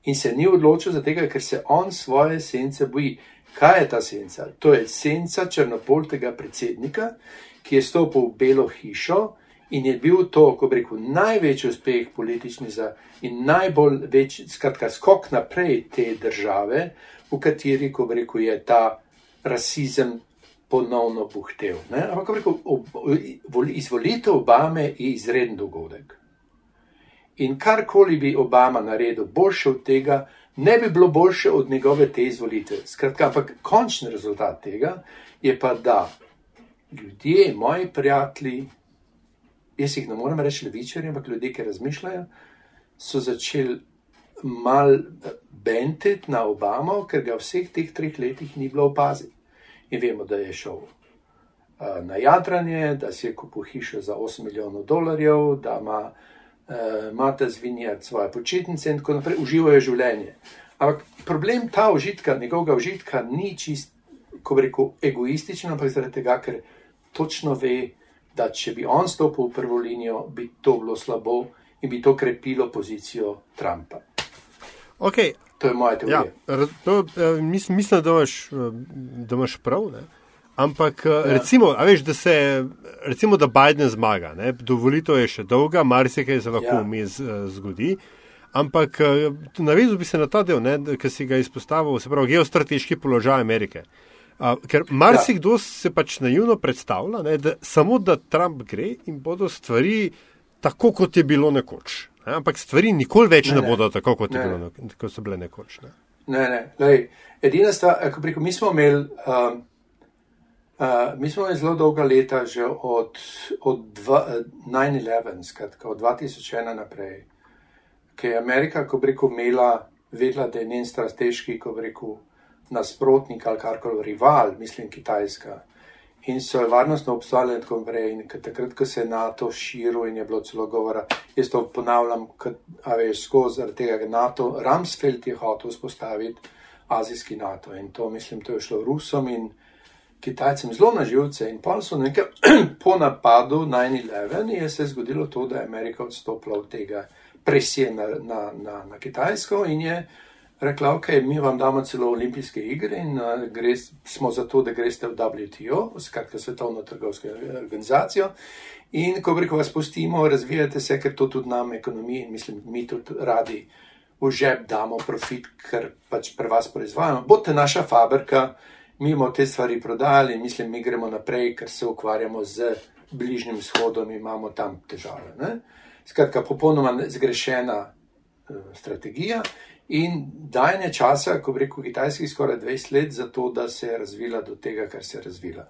In se ni odločil za tega, ker se on svoje sence boji. Kaj je ta senca? To je senca črnopoltega predsednika, ki je stopil v Belo hišo in je bil to, ko bi rekel, največji uspeh politični za in najbolj več, skratka, skok naprej te države, v kateri, ko bi rekel, je ta rasizem ponovno buhtev. Ne? Ampak, rekel, ob, izvolitev Obame je izreden dogodek. In karkoli bi Obama naredil, boljše od tega, ne bi bilo boljše od njegove te izvolitve. Skratka, ampak končni rezultat tega je pa, da ljudje, moji prijatelji, jaz jih ne morem reči levičarji, ampak ljudje, ki razmišljajo, so začeli mal benteti na Obamo, ker ga vseh teh treh letih ni bilo opaziti in vemo, da je šel uh, na jadranje, da si je kupil hišo za 8 milijonov dolarjev, da ima uh, mata zvinjati svoje počitnice in tako naprej, uživajo življenje. Ampak problem ta užitka, njegovega užitka, ni čist, ko bi rekel, egoističen, ampak zaradi tega, ker točno ve, da če bi on stopil v prvo linijo, bi to bilo slabo in bi to krepilo pozicijo Trumpa. Okay, To je moja teorija. Ja, to, eh, mislim, mislim da, imaš, eh, da imaš prav. Ne? Ampak, eh, ja. recimo, veš, da se, recimo, da Biden zmaga, ne? dovolitev je še dolga, marsikaj se lahko vmes ja. zgodi. Ampak navezal bi se na ta del, ki si ga izpostavil, se pravi, geostrateški položaj Amerike. A, ker marsikdo ja. se pač naivno predstavlja, ne, da samo da Trump gre in bodo stvari tako, kot je bilo nekoč. Ne? Ampak stvari nikoli več ne, ne bodo tako, kot, ne, bilo, ne. kot so bile nekoč. Ne, ne. ne. Lej, edina stvar, ko preko mi smo imeli. Um, Uh, mi smo imeli zelo dolga leta, že od, od 9-11, skratka od 2001 naprej, ki je Amerika, ko reko, imela, vedela, da je njen strateški, ko reko, nasprotnik ali karkoli rival, mislim Kitajska in so varnostno obstajali in tako naprej. In takrat, ko se je NATO širil in je bilo celo govora, jaz to ponavljam, a veš, skozi tega NATO, Ramsfeld je hotel vzpostaviti azijski NATO in to, mislim, to je šlo Rusom in Kitajcem zelo na živce. In pa so nekaj po napadu 9-11 je se zgodilo to, da je Amerika odstopila od tega presije na, na, na, na Kitajsko in je rekla, ok, mi vam damo celo olimpijske igre in uh, gre, smo za to, da greste v WTO, skratka svetovno trgovsko organizacijo. In ko reko vas pustimo, razvijate se, ker to tudi nam ekonomiji in mislim, mi tudi radi v žep damo profit, ker pač pri vas proizvajamo. Bote naša fabrika, mi bomo te stvari prodali mislim, mi gremo naprej, ker se ukvarjamo z bližnjim shodom in imamo tam težave. Ne? Skratka, popolnoma zgrešena uh, strategija in dajanje časa, ko bi rekel, kitajski skoraj 20 let za to, da se je razvila do tega, kar se je razvila.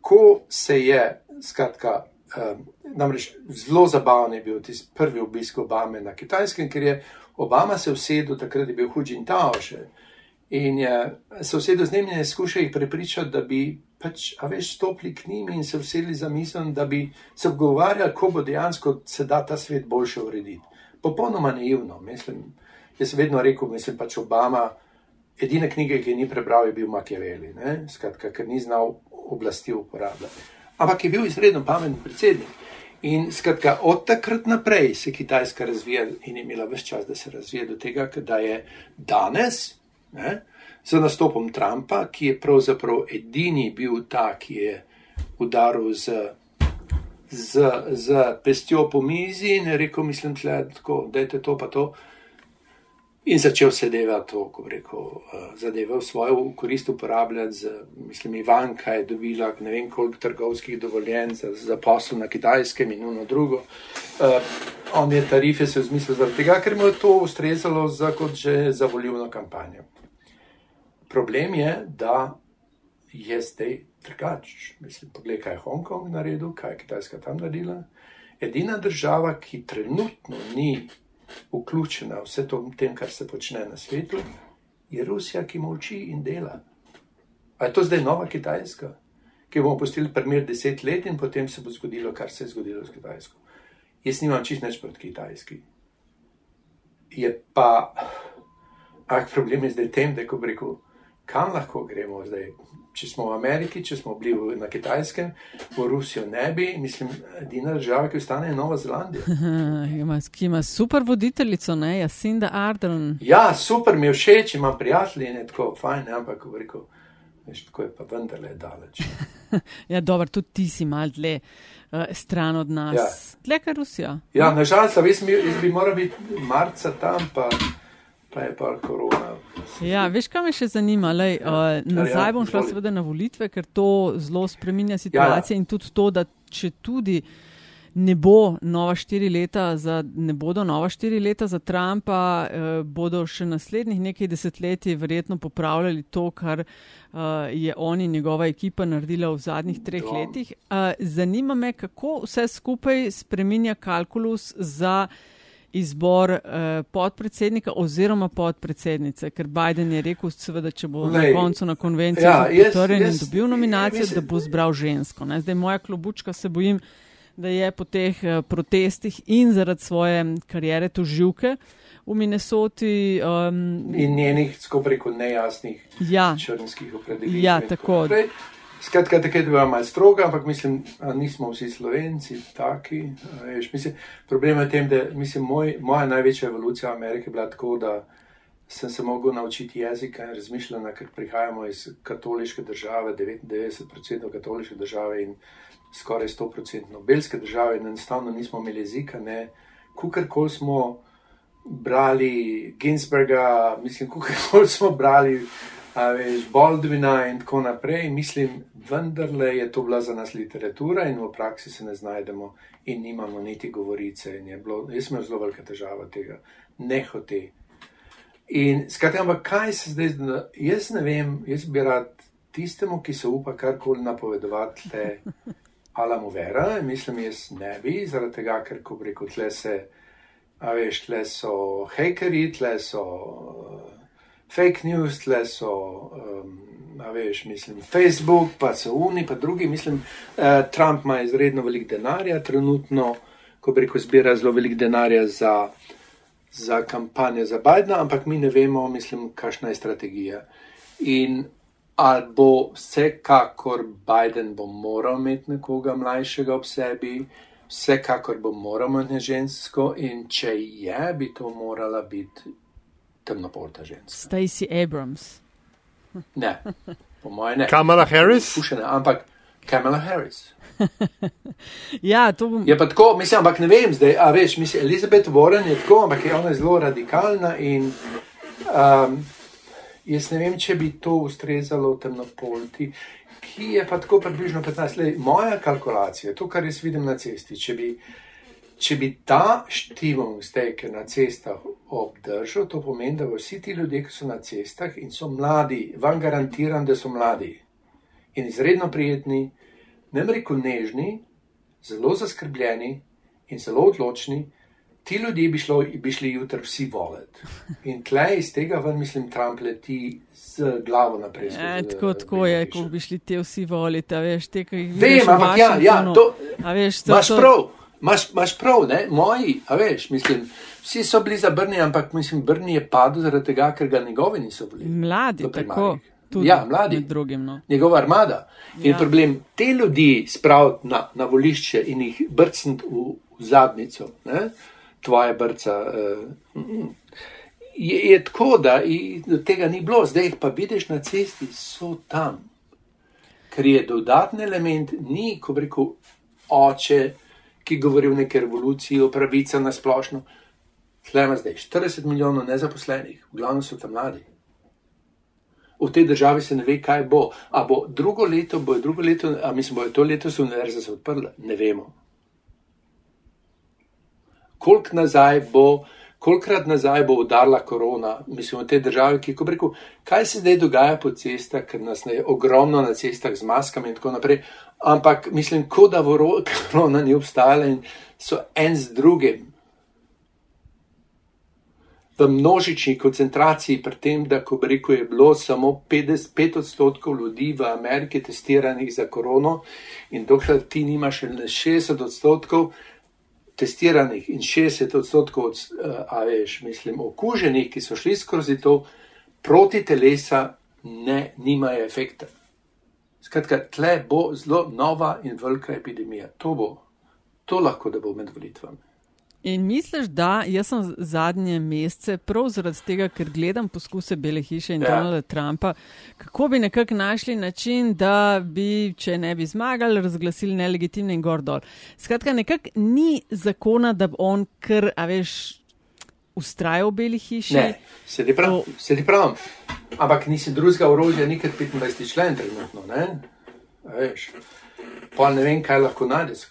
Ko se je, skratka, um, namreč zelo zabaven je bil tisti prvi obisk Obame na kitajskem, ker je Obama se usedel, takrat je bil Hu Jintao še in je se usedel z njimi in je skušal jih prepričati, da bi pač, a veš, stopili k njim in se usedli za misel, da bi se obgovarjali, kako bo dejansko se da ta svet boljše urediti. Popolnoma naivno, mislim. Jaz sem vedno rekel, mislim pač Obama, edine knjige, ki je ni prebral, je bil Machiavelli, skratka, ker ni znal oblasti uporabljati. Ampak je bil izredno pameten predsednik. In skratka, od takrat naprej se Kitajska razvija in je imela vse čas, da se razvija do tega, da je danes, ne, z nastopom Trumpa, ki je pravzaprav edini bil ta, ki je udaril z z, z pestjo po mizi in rekel, mislim, da je to pa to. In začel se deva to, ko rekel, uh, zadeve v svojo korist uporabljati. Z, mislim, Ivanka je dobila ne vem koliko trgovskih dovoljenj za, za posel na kitajskem in ono drugo. Uh, on je tarife se vzmislil zaradi tega, ker mu je to ustrezalo za kot že za volivno kampanjo. Problem je, da je zdaj drugač. Mislim, poglej, kaj je Hongkong naredil, kaj je Kitajska tam naredila. Edina država, ki trenutno ni vključena v vse to, tem, kar se počne na svetu, je Rusija, ki molči in dela. Ali je to zdaj nova Kitajska, ki bomo pustili primer deset let in potem se bo zgodilo, kar se je zgodilo s Kitajsko? Jaz nimam čist več proti Kitajski. Je pa, ampak problem je zdaj tem, da ko rekel, kam lahko gremo zdaj, če smo v Ameriki, če smo bili na Kitajskem, v Rusijo ne bi, mislim, edina država, ki ostane, je Nova Zelandija. ki ima super voditeljico, ne, Jacinda Ardern. Ja, super mi je všeč, imam prijatelje in je tako fajn, ampak rekel, veš, tako je pa vendarle daleč. ja, dobro, tudi ti si mal dlje. Uh, stran od nas, ja. tle kar Rusija. Ja, nažalost, jaz, jaz bi moral biti marca tam, pa pa je pa korona. Ja, veš, kaj me še zanima? Lej, ja. uh, nazaj bom šla seveda na volitve, ker to zelo spreminja situacijo ja, ja. in tudi to, da če tudi ne, bo nova leta za, ne bodo nova štiri leta za Trumpa, uh, bodo še naslednjih nekaj desetletij verjetno popravljali to, kar uh, je on in njegova ekipa naredila v zadnjih treh Dom. letih. Uh, zanima me, kako vse skupaj spreminja kalkulus za izbor uh, podpredsednika oziroma podpredsednice, ker Biden je rekel, seveda, če bo Lej, na koncu na konvenciji ja, potrjen in dobil nominacijo, mislim, da bo zbral žensko. Ne? Zdaj moja klobučka se bojim, da je po teh uh, protestih in zaradi svoje karijere toživke v Minnesoti. Um, in njenih, skupaj rekel, nejasnih ja, črnskih opredelitev. Ja, tako. tako Skratka, tako je bilo malo strogo, ampak mislim, da nismo vsi slovenci taki. Veš, mislim, problem je v tem, da mislim, moj, moja največja evolucija v Ameriki je bila tako, da sem se mogel naučiti jezika in razmišljati, ker prihajamo iz katoliške države, 99% katoliške države in skoraj 100% belske države in enostavno nismo imeli jezika. Kukorkoli smo brali Ginsberga, mislim, kukorkoli smo brali veš, Baldwina in tako naprej. Mislim, vendarle je to bila za nas literatura in v praksi se ne znajdemo in nimamo niti govorice. Bilo, jaz sem imel zelo velike težave tega, ne hote. In skratka, ampak kaj se zdaj, jaz ne vem, jaz bi rad tistemu, ki se upa karkoli napovedovati, le alamu vera, mislim, jaz ne bi, zaradi tega, ker ko reko, tle se, a veš, tle so hekeri, tle so fake news, tle so, um, veš, mislim, Facebook, pa so Uni, pa drugi. Mislim, uh, Trump ima izredno velik denarja, trenutno, ko bi rekel, zbira zelo velik denarja za, za kampanje za Bidna, ampak mi ne vemo, mislim, kakšna je strategija. In ali bo vsekakor Biden bo moral imeti nekoga mlajšega ob sebi. Vsekakor bo moral imeti žensko, in če je, bi to morala biti temnopolta ženska. Stacey Abrams. Ne, po mojem ne. Kamala Harris? Pušene, ampak Kamala Harris. ja, to bom. Je pa tako, mislim, ampak ne vem zdaj, a veš, mislim, Elizabeth Warren je tako, ampak je ona zelo radikalna in um, jaz ne vem, če bi to ustrezalo temnopolti, ki je pa tako približno 15 let. Moja kalkulacija, to, kar jaz vidim na cesti, če bi Če bi ta števil steke na cestah obdržal, to pomeni, da vsi ti ljudje, ki so na cestah in so mladi, vam garantiram, da so mladi in izredno prijetni, ne reko nežni, zelo zaskrbljeni in zelo odločni, ti ljudje bi, šlo, bi šli jutri vsi voleti. In tle iz tega ven, mislim, Trump leti z glavo naprej. Ja, tako, tako je, ko bi šli te vsi voliti, veš, te, ki jih vidiš. Vem, ampak ja, ja, to, veš, to, imaš to, prav. Imáš prav, ne? moji, a veš, mislim, vsi so bili zabrni, ampak mislim, Brni je padel zaradi tega, ker ga njegovi niso bili. Mladi, tako. Ja, mladi. Drugim, no. Njegova armada. In ja. problem te ljudi spraviti na, na volišče in jih brcniti v, v zadnico, ne? tvoja brca. Uh, je, je tako, da tega ni bilo, zdaj pa vidiš na cesti, so tam. Ker je dodatni element, ni, ko rekel, oče, ki govori o neki revoluciji, o pravici na splošno. Tlema zdaj 40 milijonov nezaposlenih, v glavnem so tam mladi. V tej državi se ne ve, kaj bo. A bo drugo leto, bo drugo leto, a mislim, bo to leto se univerze se odprle, ne vemo. Kolik nazaj bo, kolikrat nazaj bo udarila korona, mislim, v tej državi, ki, ko rekel, kaj se zdaj dogaja po cestah, ker nas je ogromno na cestah z maskami in tako naprej, ampak mislim, kot da korona ni obstajala in so en z drugim v množični koncentraciji, pri tem, da reko je bilo samo 55 odstotkov ljudi v Ameriki testiranih za korono in dokler ti nimaš še 60 odstotkov testiranih in 60 odstotkov, od, uh, a veš, mislim, okuženih, ki so šli skozi to, proti telesa ne, nimajo efekta. Skratka, tle bo zelo nova in velika epidemija. To bo, to lahko da bo med volitvami. In misliš, da jaz sem zadnje mesece, prav zaradi tega, ker gledam poskuse Bele hiše in ja. Donalda Trumpa, kako bi nekako našli način, da bi, če ne bi zmagali, razglasili nelegitimne in gor dol. Skratka, nekako ni zakona, da bi on kar, a veš, ustrajal v Beli hiši. Ne, sedi prav, o... sedi prav. Ampak nisi drugega orožja, nikar 25 člen trenutno, ne? A veš pa ne vem, kaj lahko najdeš.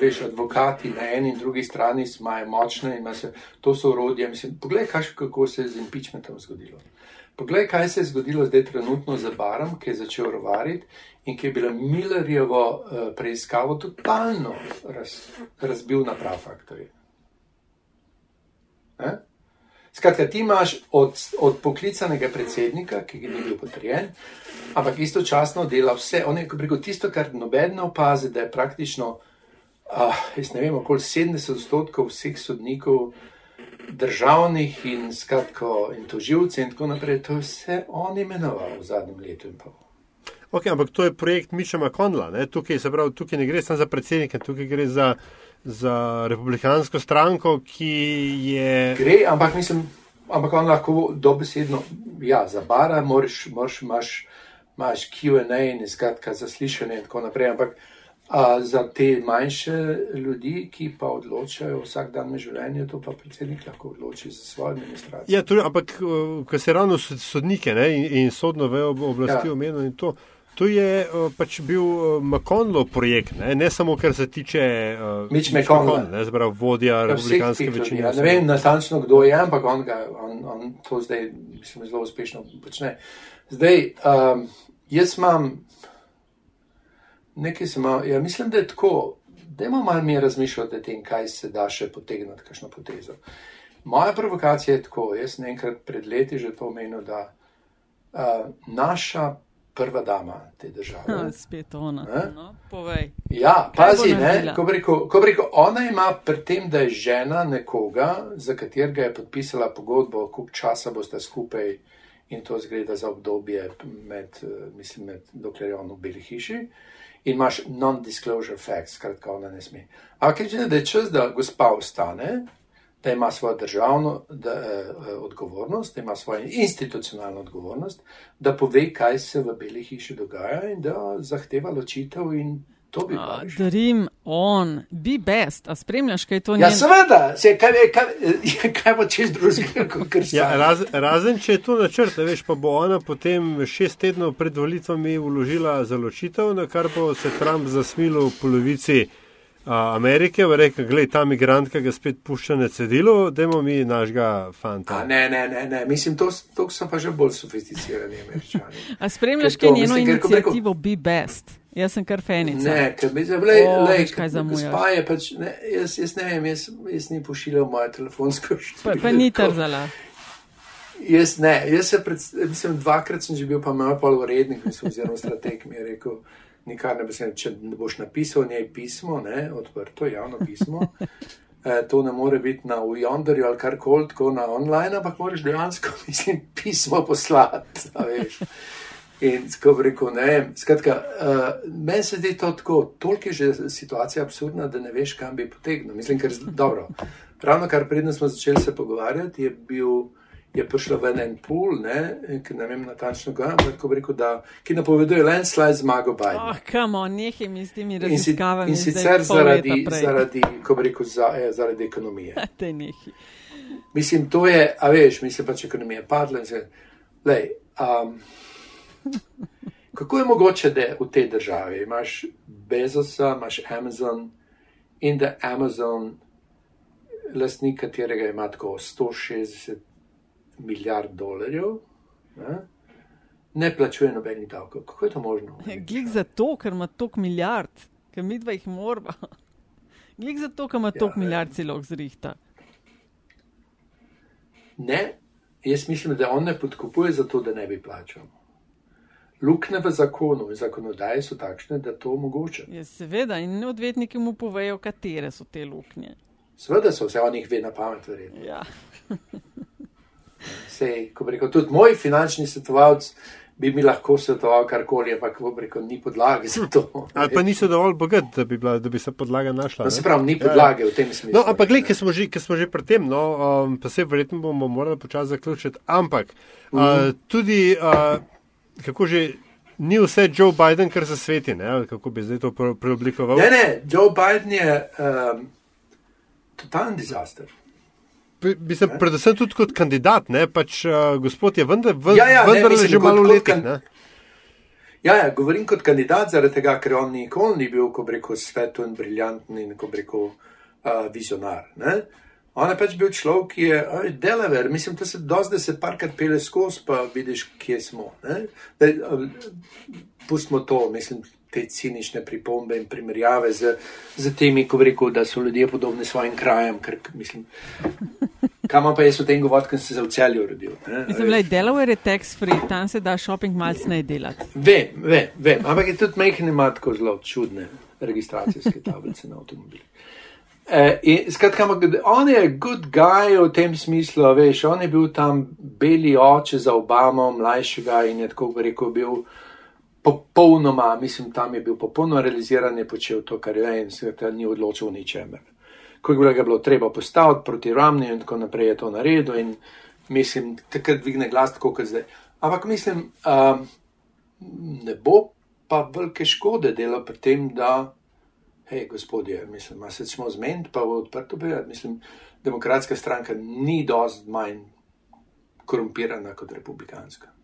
Veš, advokati na eni in drugi strani imajo močne in se, to so urodje. Poglej, kaj, kako se je z impeachmentom zgodilo. Poglej, kaj se je zgodilo zdaj trenutno za Barom, ki je začel rovariti in ki je bila Millerjevo uh, preiskavo totalno raz, razbil na prav faktorje. Eh? Skratka, ti imaš od, od poklicanega predsednika, ki ni bil potrjen, ampak istočasno dela vse. On je rekel tisto, kar noben ne opazi, da je praktično, uh, jaz ne vem, okoli 70 odstotkov vseh sodnikov državnih in skratko in toživcev in tako naprej, to je vse on imenoval v zadnjem letu in pol. Ok, ampak to je projekt Miša Makonla, tukaj, pravi, tukaj ne gre samo za predsednika, tukaj gre za za republikansko stranko, ki je. Gre, ampak mislim, ampak on lahko dobesedno, ja, za bara, moraš, moraš, imaš, imaš QA in skratka zaslišanje in tako naprej. Ampak a, za te manjše ljudi, ki pa odločajo vsak dan v življenju, to pa predsednik lahko odloči za svojo administracijo. Ja, tudi, ampak, ko se ravno sodnike ne, in, in sodno vejo oblasti ja. omenjeno in to. To je uh, pač bil uh, McConnell projekt, ne? ne samo kar se tiče uh, Mitch McConnell, ne zbral vodja ja, republikanske večine. Ja, ne vem natančno, kdo je, ampak on, ga, on, on to zdaj, mislim, zelo uspešno počne. Zdaj, um, jaz imam nekaj, sem, ja, mislim, da je tako, da imamo malo mi razmišljati o tem, kaj se da še potegniti, kakšno potezo. Moja provokacija je tako, jaz sem enkrat pred leti že to omenil, da uh, naša prva dama te države. Ha, spet ona. No, povej. Ja, pazi, ko bi rekel, ona ima pri tem, da je žena nekoga, za katerega je podpisala pogodbo, koliko časa boste skupaj in to zgleda za obdobje, med, mislim, med, dokler je on v beli hiši. In imaš non-disclosure facts, skratka, ona ne sme. Ampak, če je čas, da gospa ostane, da ima svojo državno da, eh, odgovornost, da ima svojo institucionalno odgovornost, da pove, kaj se v Beli hiši dogaja in da zahteva ločitev in to bi bilo. Dream on, be best, a spremljaš, kaj to ni? Ja, seveda, se, kaj, kaj, kaj, kaj bo čez drugega, kot se. Ja, raz, razen, če je to načrt, veš, pa bo ona potem šest tednov pred volitvami vložila za ločitev, na kar bo se Trump zasmilo v polovici. Amerike, v reki, gledaj, ta migrant, ki ga spet pušča na cedilu, dajmo mi našega fanta. A, ne, ne, ne, ne, mislim, to, to so pa že bolj sofisticirani američani. A spremljaš, kaj je njeno inicijativo Be Best? Jaz sem kar fenica. Ne, ker bi se vlej, lej, kaj za moj. Spaje, pač, ne, jaz, jaz ne vem, jaz, jaz ni pošiljal moje telefonsko številko. Pa, pa ni trzala. Jaz ne, jaz se pred, mislim, dvakrat sem že bil pa malo pol urednik, oziroma strateg mi je rekel nikar ne se, če boš napisal njej pismo, ne, odprto, javno pismo. E, to ne more biti na Ujondorju ali kar koli, tako na online, ampak moraš dejansko, mislim, pismo poslati. In tako rekel, ne vem, skratka, uh, meni se zdi to tako, toliko je že situacija absurdna, da ne veš, kam bi potegnil. Mislim, ker dobro. Ravno kar predno smo začeli se pogovarjati, je bil je prišla ven en pool, ne, ki ne vem natančno ga, ampak rekel, da, ki napoveduje landslide zmago Biden. Oh, on, nehaj mi s temi In, si, raziskavami. in sicer zaradi, zaradi, rekel, za, eh, zaradi ekonomije. Te nehaj. Mislim, to je, a veš, mislim pač ekonomija padla in se, lej, um, kako je mogoče, da v tej državi imaš Bezosa, imaš Amazon in da Amazon, lastnik katerega ima tako 160 milijard dolarjev, ne, ne plačuje nobenih davkov. Kako je to možno? Glik zato, ker ima toliko milijard, ker mi dva jih morba. Glik zato, ker ima toliko Ja, milijard celo zrihta. Ne, jaz mislim, da on ne podkupuje zato, da ne bi plačal. Lukne v zakonu in zakonodaji so takšne, da to omogoča. Je seveda in odvetniki mu povejo, katere so te luknje. Seveda so vse, on jih ve na pamet, verjetno. Ja. Sej, ko rekel, tudi moj finančni svetovalec bi mi lahko svetoval karkoli, ampak bi rekel, ni podlage za to. Ali pa niso dovolj bogati, da bi, bila, da bi se podlaga našla. No, se pravi, ni Ja, ja. podlage v tem smislu. No, ampak, gled, ker smo, že- ker smo že pri tem, no, um, pa se verjetno bomo morali počasi zaključiti. Ampak uh, tudi, uh, kako že, ni vse Joe Biden, kar se sveti, ne, kako bi zdaj to pre- preoblikoval. Ne, ne, Joe Biden je um, totalen dizaster. Se predvsem tudi kot kandidat, ne, pač uh, gospod je vendar, v, Ja, ja, ne, vendar mislim, že malo letih. kan- ne. Ja, ja, govorim kot kandidat, zaradi tega, ker on nikoli ni bil, ko bi rekel, sveten, briljanten in ko rekel, uh, vizionar. Ne? On je pač bil človek, ki je oj, Delaware, mislim, da se dozdaj se parkrat pele skozi, pa vidiš, kje smo. ne. Da, uh, pustimo to, mislim, te cinične pripombe in primerjave z, z temi, ko rekel, da so ljudje podobni svojim krajem, ker mislim. Kam pa jaz o tem govorim, ker sem se v celju rodil. Mislim, da Delaware je tax free, tam se da shopping malce ne delati. Vem, vem, vem, ampak je tudi majhen ima tako zelo čudne registracijske tablice na avtomobilih. E, in skratka, on je good guy v tem smislu, veš, on je bil tam beli oče za Obamo, mlajšega in je tako rekel, bil popolnoma, mislim, tam je bil popolnoma realiziran, je počel to, kar je in skratka ni odločil o ničemer. Ko je ga bilo treba postaviti proti Ramni in tako naprej, je to naredil in mislim, takrat dvigne glas tako, kot zdaj. Ampak mislim, um, ne bo pa velike škode dela pri tem, da, hej, gospodje, mislim, se smo zmeniti, pa odprto povedati, mislim, demokratska stranka ni dost manj korumpirana kot republikanska.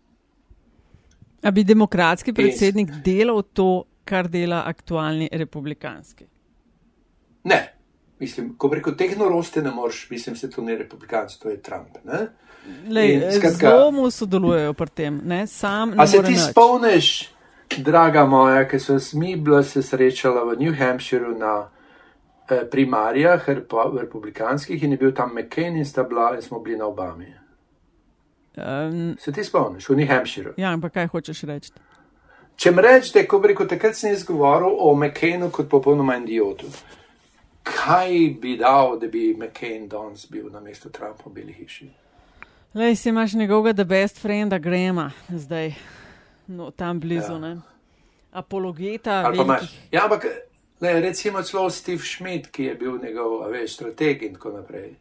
A bi demokratski predsednik delal to, kar dela aktualni republikanski? Ne, mislim, ko preko teh norosti ne moreš, mislim, se to ni republikanc, to je Trump. Ne? Lej, In skratka- zelo mu sodelujejo pri tem, ne? sam ne A se ti spomniš, draga moja, ki so mi bila se srečala v New Hampshireu na eh, primarijah repo- republikanskih in je bil tam McCain in sta bila in smo bili na Obami. Um, Se ti spomniš, v New Hampshireu? ja, ampak kaj hočeš reči? Če mi rečete, ko bi rekel, takrat sem jaz govoril o McCainu kot popolnoma idiotu. Kaj bi dal, da bi McCain danes bil na mestu Trumpa v Beli hiši? Lej, si imaš njegovega the best frienda Grema, zdaj no, tam blizu, Ja. ne? Apologeta. Imaš. Ja, ampak le, recimo celo Steve Schmidt, ki je bil njegov, veš, strateg in tako naprej,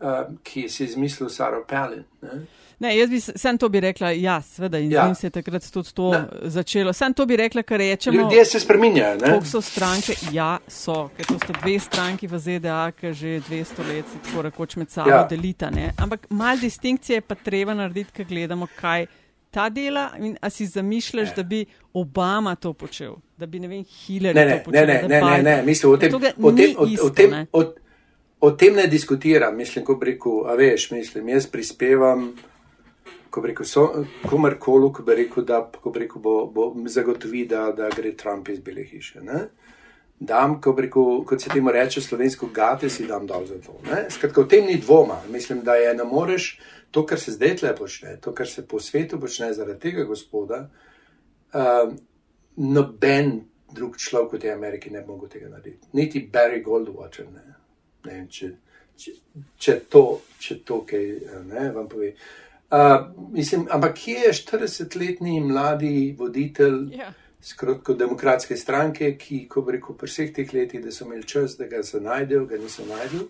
um, ki si je izmislil Saro Palin. Ne? Ne, jaz bi s- sem to bi rekla, ja, seveda, in Ja. se je takrat tudi to Ne. začelo. Sem to bi rekla, kar rečemo. Ljudje se spreminjajo. ne? Koliko so stranke? Ja, so, ker to sta dve stranki v ZDA, ki že 200 let se tako rekoč med sabo Ja. delita. Ne? Ampak mal distinkcije je pa treba narediti, ker gledamo, kaj ta dela in a si zamišljaš, Ne. da bi Obama to počel, da bi ne vem, Hillary Ne, to ne, počel. ne, ne, ne, ne, ne, mislim, o tem, To o tem, o, o isto, tem, ne. o, o tem ne diskutiram, mislim, ko bi rekel, a veš, mislim, jaz prispevam, ko bi rekel, so, komarkoli, ko bi rekel, da ko bi rekel, bo, bo zagotovi, da, da gre Trump iz Bele hiše. Ne? Dam, ko bi rekel, kot se temu reče, slovensko gate si dam dol za to. ne. Skratka, o tem ni dvoma. Mislim, da je ne moreš to, kar se zdaj tle počne, to, kar se po svetu počne zaradi tega gospoda, um, noben drug človek v tej Ameriki ne bi mogel tega narediti. Niti Barry Goldwater ne. ne vem, če, če, če, to, če to kaj ne, vam pove. Uh, mislim, ampak kje je 40-letni mladi voditelj Ja. skrotko demokratske stranke, ki, ko bi rekel, pri vseh teh letih, da so imeli čas, da ga se najdejo, ga niso najdel.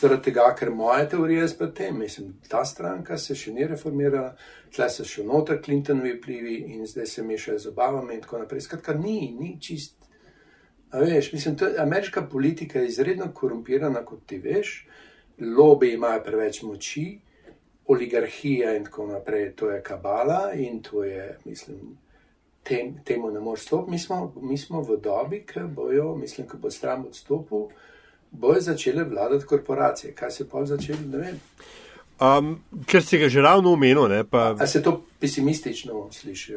zaradi tega, ker moja teorija je spet tem. Mislim, ta stranka se še ni reformirala, tle so še noter Clintonovi vplivi in zdaj se mešajo z obavami in tako naprej. Skratka, ni, ni čist. A veš, mislim, to, ameriška politika je izredno korumpirana, kot ti veš, lobby imajo preveč moči, oligarhija in tako naprej, to je kabala in to je, mislim, tem, temu ne moreš stopiti. Mi, mi smo v dobi, ki bojo, mislim, ko bo stran odstopil, bojo začele vladati korporacije. Kaj se pa začeli, ne vem. Um, ker si ga že ravno omenil. Ne, pa... A se to pesimistično sliši?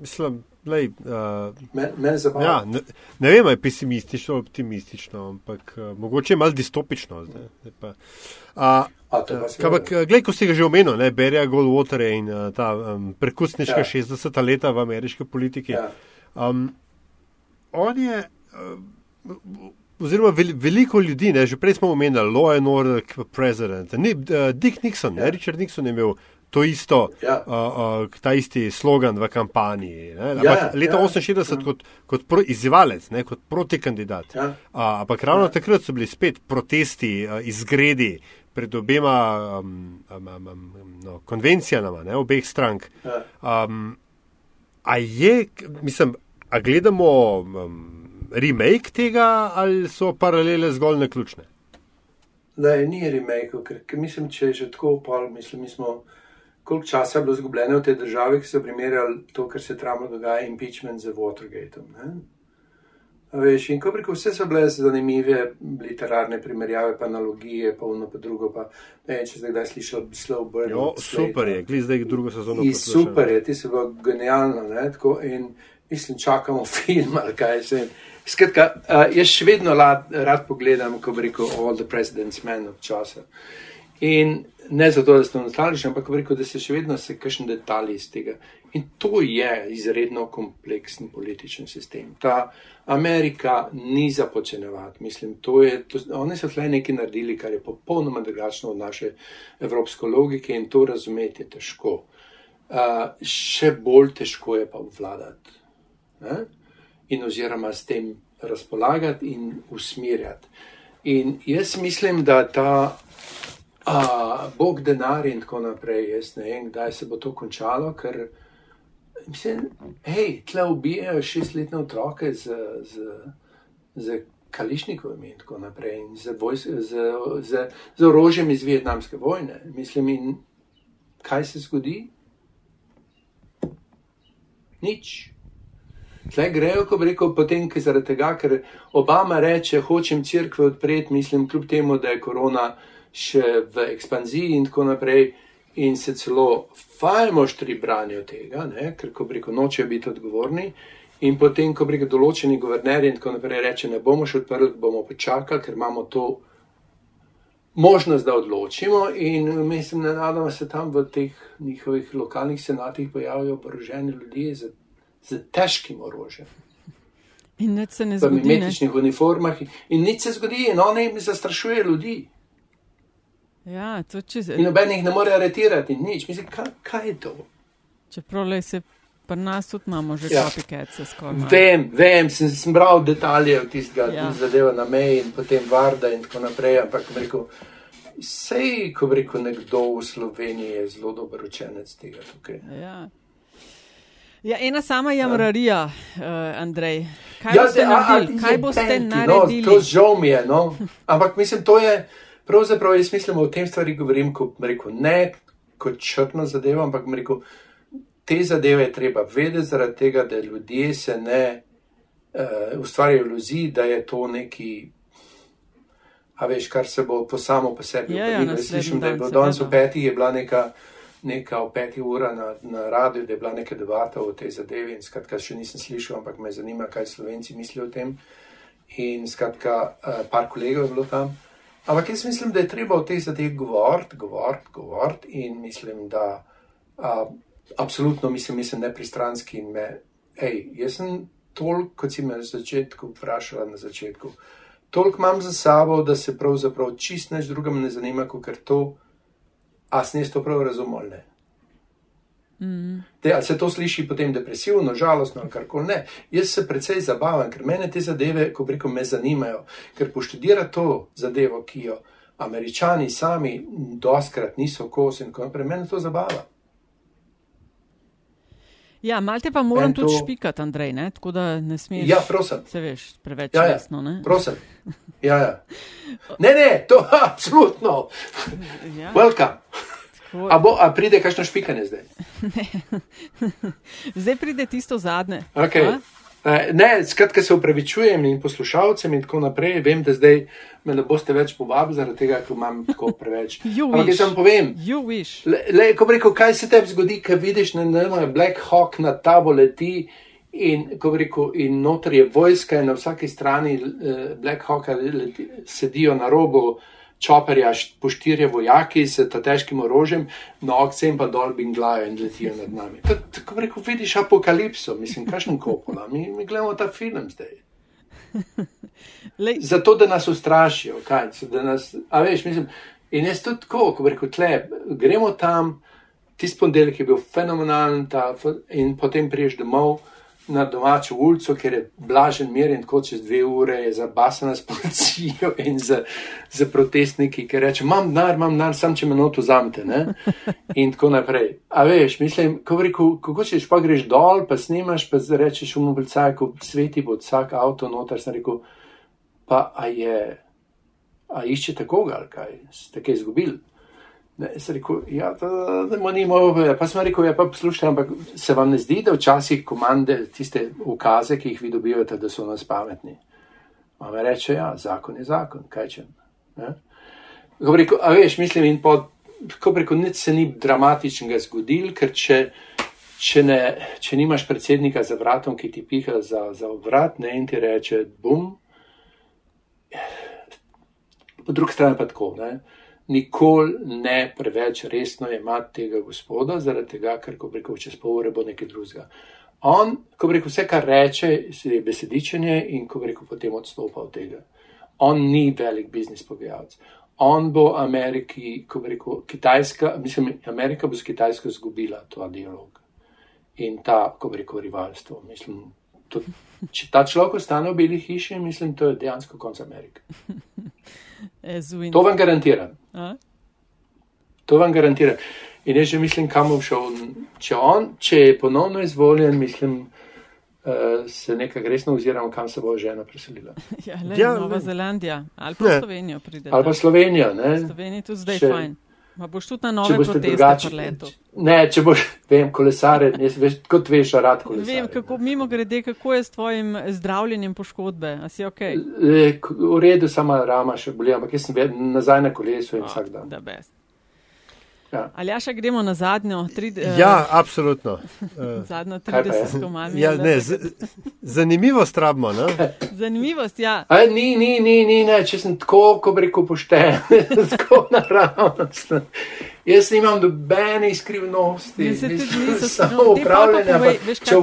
Mislim, lej, uh, mene men zabavlja. Ja, ne, ne vem, ali je pesimistično optimistično, ampak uh, mogoče je malo distopično. Zdaj, zdaj pa, uh, Ampak, gled, ko si ga že omenil, ne, Berja Goldwater in uh, ta um, prekusniška ja. 60. leta v ameriški politiki. Ja. Um, on je, uh, oziroma vel, veliko ljudi, ne, že prej smo omenjali, Law and Order President, ni, uh, Dick Nixon, ja. ne, Richard Nixon je imel to isto, ja. uh, uh, ta isti slogan v kampanji. Ja, leta ja, 68 ja. kot, kot pro, izzivalec, ne, kot protikandidat. Ja. Uh, ampak ravno ja. takrat so bili spet protesti, uh, izgredi pred obema um, um, um, um, no, konvencijama, ne, obeh strank. Ja. Um, a je, mislim, a gledamo um, remake tega ali so paralele zgolj neključne? Ne, ni remake, ker, ker mislim, če je že tako upal, mislim, mi smo koliko časa je bilo izgubljeno v tej državi, ki so primerjali to, kar se tamo dogaja, impeachment z Watergateom. Veš, in ko preko vse so bile zanimive literarne primerjave, pa analogije, pa ono pa drugo, pa ne vem, če ste kdaj slišali Slow Burn. Jo, super je, gli zdaj drugo sezono. In super je, ti se bilo genialno, ne, tako in mislim, čakamo film ali kaj se. Skratka, uh, jaz še vedno rad, rad pogledam, ko bi rekel All the President's Men od časa. In ne zato, da ste nostalgični, ampak rekel, da se še vedno se kakšen detalj iz tega. In to je izredno kompleksen političen sistem. Ta Amerika ni za počenevati. Mislim, to je, to, oni so tle nekaj naredili, kar je popolnoma drugačno od naše evropske logike in to razumeti je težko. Uh, še bolj težko je pa vladati. Ne? In oziroma s tem razpolagati in usmerjati. In jaz mislim, da ta uh, Bog denar in tako naprej. Jaz ne vem, kdaj se bo to končalo, ker mislim, hej, tle ubijajo šestletne otroke z, z, z kališnikom in tako naprej in z, vojs, z, z, z orožjem iz vietnamske vojne. Mislim, in kaj se zgodi? Nič. Tle grejo, ko rekel, potem, ker zaradi tega, ker Obama reče, hočem crkve odpreti, mislim, kljub temu, da je korona še v ekspanziji in tako naprej, in se celo fajmo štri branijo tega, ne? ker ko preko noče biti odgovorni. In potem, ko preko določeni guvernerji in tako naprej reče, ne bomo še odprli, bomo počakali, ker imamo to možnost, da odločimo. In mislim, da nadamo se tam v teh njihovih lokalnih senatih pojavijo oboroženi ljudje z, z težkim orožjem. In nič se ne zgodi. V mimetičnih uniformah. In nič se zgodi, in oni jim zastrašuje ljudi. Ja, to če. In noben jih ne more aretirati, nič. Mislim, kaj, kaj je to? Čeprav le se pri nas tudi imamo že ja. kapikece skoraj. Vem, vem, sem, sem bral detalje od tistega, ja. zadeva na meji in potem varda in tako naprej, ampak rekel, sej, ko bi rekel nekdo v Sloveniji je zelo dober učenec tega tukaj. Ja. Ja, ena sama jamrarija, uh, Andrej. Kaj ja, boste naredili? Kaj boste no, naredili? No, to žal mi je, no. Ampak mislim, to je. Pravzaprav jaz mislim o tem stvari govorim, ko rekel, ne kot črtno zadevo, ampak rekel, te zadeve je treba vedeti, zaradi tega, da ljudje se ne uh, ustvarjajo iluzij, da je to neki. A veš, kar se bo po samo po sebi odvijalo. Ja, ja, slišim, da je bilo danes v petih, je bila neka, neka v petih ura na, na radiju, da je bila neka debata o tej zadevi in skratka še nisem slišal, ampak me zanima, kaj slovenci mislijo o tem. In skratka, uh, par kolegov je bilo tam. Ampak jaz mislim, da je treba o teh zadevah govoriti, govoriti, govoriti in mislim, da a, absolutno mislim, mislim nepristranski in me, hej, jaz sem toliko, kot si me na začetku vprašala na začetku, toliko imam za sabo, da se pravzaprav čist neč drugem ne zanima, kot ker to, a snes to prav razumolne. Mm. Te, ali se to sliši potem depresivno, žalostno ali karkoli ne? Jaz se precej zabavam, ker mene te zadeve, ko preko me zanimajo, ker poštudira to zadevo, ki jo Američani sami doskrat niso kos in tako naprej. Mene to zabava. Ja, malo te pa moram En tudi to- špikati, Andrej, ne? tako da ne smeš. Ja, prosim. Se veš, preveč Ja, ja. resno, ne? Prosim. Ja, ja. Ne, ne, to absolutno. Ja, Welcome. Tako. A, bo, a pride kakšno špikanje zdaj? Zdaj pride tisto zadnje. Okay. A? Eh, Ne, skratka se upravičujem in poslušalcem in tako naprej. Vem, da zdaj me ne boste več povabili, zaradi tega, ker imam tako preveč. Ampak jaz vam povem, You wish. le, le, ko rekel, kaj se tebi zgodi, ko vidiš, da ne vem, Black Hawk na tabo leti in, ko rekel, in noter je vojska in na vsaki strani eh, Black Hawka leti, sedijo na robu. Čoperja, št- po štirje vojaki s ta težkim orožjem, no, okcem pa dol binglajo in letijo nad nami. Tako bi rekel, vidiš apokalipso, mislim, kakšen kopola. Mi, mi gledamo ta film zdaj. Lej, Zato, da nas ustrašijo, kaj, so, da nas, a veš, mislim, in jaz tudi tako, ko bi rekel, tle, gremo tam, tisti ponedeljek je bil fenomenalen, ta, in potem priješ domov na domačo ulico, ker je blažen mir in tako čez dve ure je zabasana s policijo in z, z protestniki, ki reče, imam denar, imam denar, sam če me noto zamete, ne? In tako naprej. A veš, mislim, ko rekel, kako češ pa greš dol, pa snimaš, pa rečeš v mobilcajku, sveti bo vsak avto noter, sem rekel, pa a je, a iščete koga ali kaj, ste kaj izgubili. Sem rekel, ja, da, da mu ni mogo, pa sem rekel, ja, pa poslušajte, ampak se vam ne zdi, da včasih komande, tiste ukaze, ki jih vi dobivate, da so nas pametni. Mama reče, ja, zakon je zakon, kaj če. Bi rekel, a veš, mislim, in po, ko rekel, nič se ni dramatičnega zgodil, ker če, če, ne, če nimaš predsednika za vratom, ki ti piha za, za vrat, ne, in ti reče, bum, po drugi strani pa tako, ne. Nikoli ne preveč resno imati tega gospoda, zaradi tega, ker ko rekel, čez pol ure bo nekaj drugega. On, ko rekel, vse, kar reče, je besedičenje in ko rekel, potem odstopa od tega. On ni velik biznis pogajalec. On bo Ameriki, ko rekel, Kitajska, mislim, Amerika bo s Kitajsko izgubila ta dialog in ta, ko rekel, rivalstvo. Mislim, to, če ta človek ostane v beli hiši, mislim, to je dejansko konc Amerike. Ezwin. To vam garantiram. A? To vam garantiram. In jaz že mislim, kam bom šel. Če, on, če je ponovno izvoljen, mislim, uh, se nekaj resno oziramo, kam se bo žena preselila. Ja, le, Ja, Nova ne. Zelandija ali pa Ne. Slovenijo pride. Ali pa Slovenija. Ne? Slovenija tudi zdaj Če- fajn. Ma boš tudi na Če nove boste proteste drugačni. preletel. Ne, če boš, vem, kolesare, jaz, veš, kot veš, rad kolesare. Vem, kako, mimo grede, kako je s tvojim zdravljenjem poškodbe. A si ok? E, k- V redu, sama rama še boli, ampak jaz sem nazaj na kolesu in vsak dan. Da best. Ja. Aljaša, gremo na zadnjo, tri, eh, Ja, absolutno. Eh, zadnjo Kaj pa je? 30 mami. Ja, ne, z, zanimivost rabimo. Ne? Zanimivost, ja. A, ni, ni, ni, ni, ne, če sem tako, ko bi rekel, pošten, tako naravnost. Jaz nimam nobene skrivnosti, Ne, samo upravljanje. Če,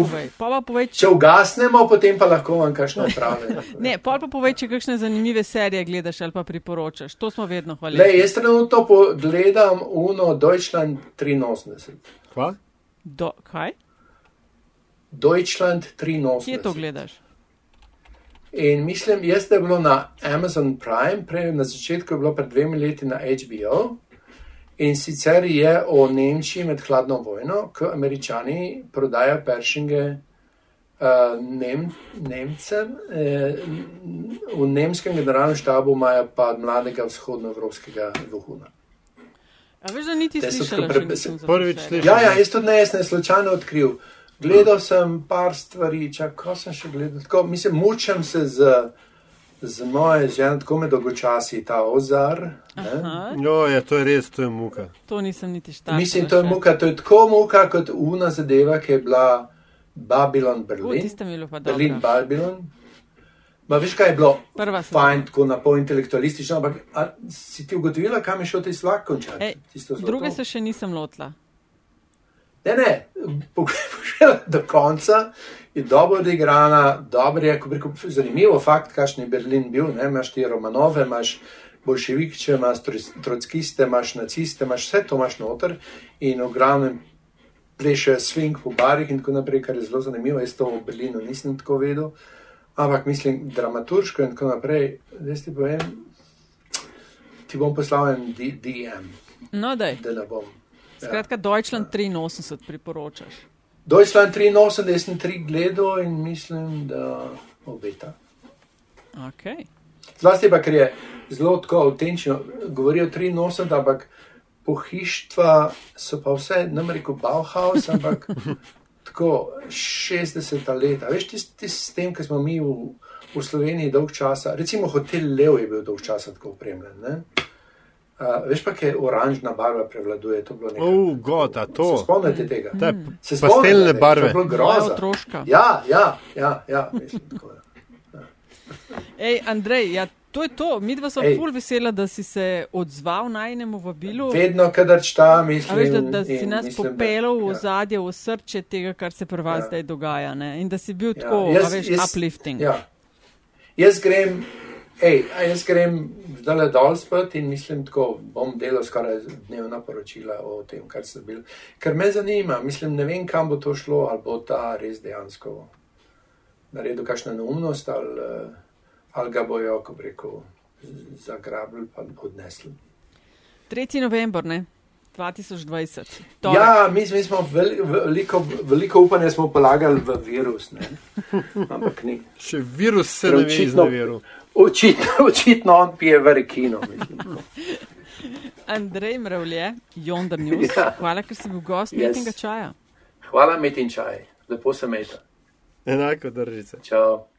kaj ugasnemo, potem pa lahko vam kakšno upravljanje. Ne, pol pa povej, če kakšne zanimive serije gledaš ali pa priporočaš. To smo vedno Le, hvaležni. jaz trenutno gledam Uno Deutschland 83. Kva? Do, kaj? Deutschland Kje to 83. gledaš? In mislim, jaz, da je bilo na Amazon Prime, prej na začetku je bilo pred dvemi leti na HBO. In sicer je o Nemčiji med hladno vojno, ko američani prodajo peršinge uh, Nem, Nemcem, eh, v nemškem generalnem štabu imajo pa mladega vzhodnoevropskega vohuna. A veš, da niti slišala pre- nisem to prvič slišala. Ja, ja, jaz tudi ne, jaz sem slučajno odkril. Gledal sem par stvari, čak, ko sem še gledal. Tako, mislim, mučem se z, z moje žene, tako me dolgočasi ta ozar. ne. Aha, Jo, ja, to je res, to je muka. to nisem niti štartala. Mislim, to je še. muka, to je tako muka kot una zadeva, ki je bila Babylon Berlin. tiste mi je bilo pa Berlin, dobro. Babylon. Ma veš, kaj je bilo? Prva sem Fajn, tako na pol intelektualistično, ampak a, si ti ugotovila, kam je šel ti slak končati? Zlato? druge se še nisem lotila. Ne, ne, poglej do konca, je dobro odigrana, dobro je, ko bi rekel, zanimivo fakt, kakšen je Berlin bil, ne, imaš te Romanove, imaš bolševikče, imaš tro- trockiste, imaš naciste, imaš vse to imaš noter in v glavnem plešejo swing po barih in tako naprej, kar je zelo zanimivo, jaz to v Berlinu nisem tako vedel, ampak mislim, dramaturško in tako naprej, zdaj ti povem, ti ti bom poslal en DM, No, daj. da ne bom. Ja. Skratka, Deutschland 83 priporočaš. Deutschland 83, jaz sem tri gledal in mislim, da obeta. Okay. Zlasti pa, ker je zelo tako avtentično, govorijo 83, ampak pohištva so pa vse, ne reko Bauhaus, ampak tako 60 leta. Veš, tisti tis sistem, ki smo mi v, v Sloveniji dolg časa, recimo hotel Lev je bil dolg časa tako opremljen. Ne? Uh, veš pa, kaj oranžna barva prevladuje, to je bilo nekaj. Oh, god, a Se to. spomnite tega? Te Se pastelne spomnite tega? barve. To je groza. otroška. Ja, ja, ja, ja, mislim, tako je. Ej, Andrej, ja, to je to. Mi dva smo ful vesela, da si se odzval najnemu vabilu. Vedno, kadar šta, A mislim. veš, da, da si nas mislim, da- popelal v ja. ozadje, v srce tega, kar se pri vas Ja. zdaj dogaja. Ne? In da si bil Ja, tako, jaz- a veš, jaz- uplifting. Ja. Jaz grem, ej, jaz grem zdaj dol spet in mislim, tako bom delal skoraj dnevna poročila o tem, kar sem bil. Ker me zanima, mislim, ne vem, kam bo to šlo, ali bo ta res dejansko naredil kakšno neumnost, ali, eh, ali ga bojo, ko bi rekel, zagrabili pa odnesli. 3. november, ne? 2020. Torek. Ja, mi, mi smo veli- veliko, veliko upanja smo polagali v virus, ne? ampak ni. Še virus se ne ve Očitno- izneveril. Očitno, očitno on pije. Mislim. tako. Andrej Mravlje, Yonder News. Ja. Hvala, ker si bil gost Yes. metnega čaja. Hvala, met in čaj, lepo se meta. Enako držice. Čau.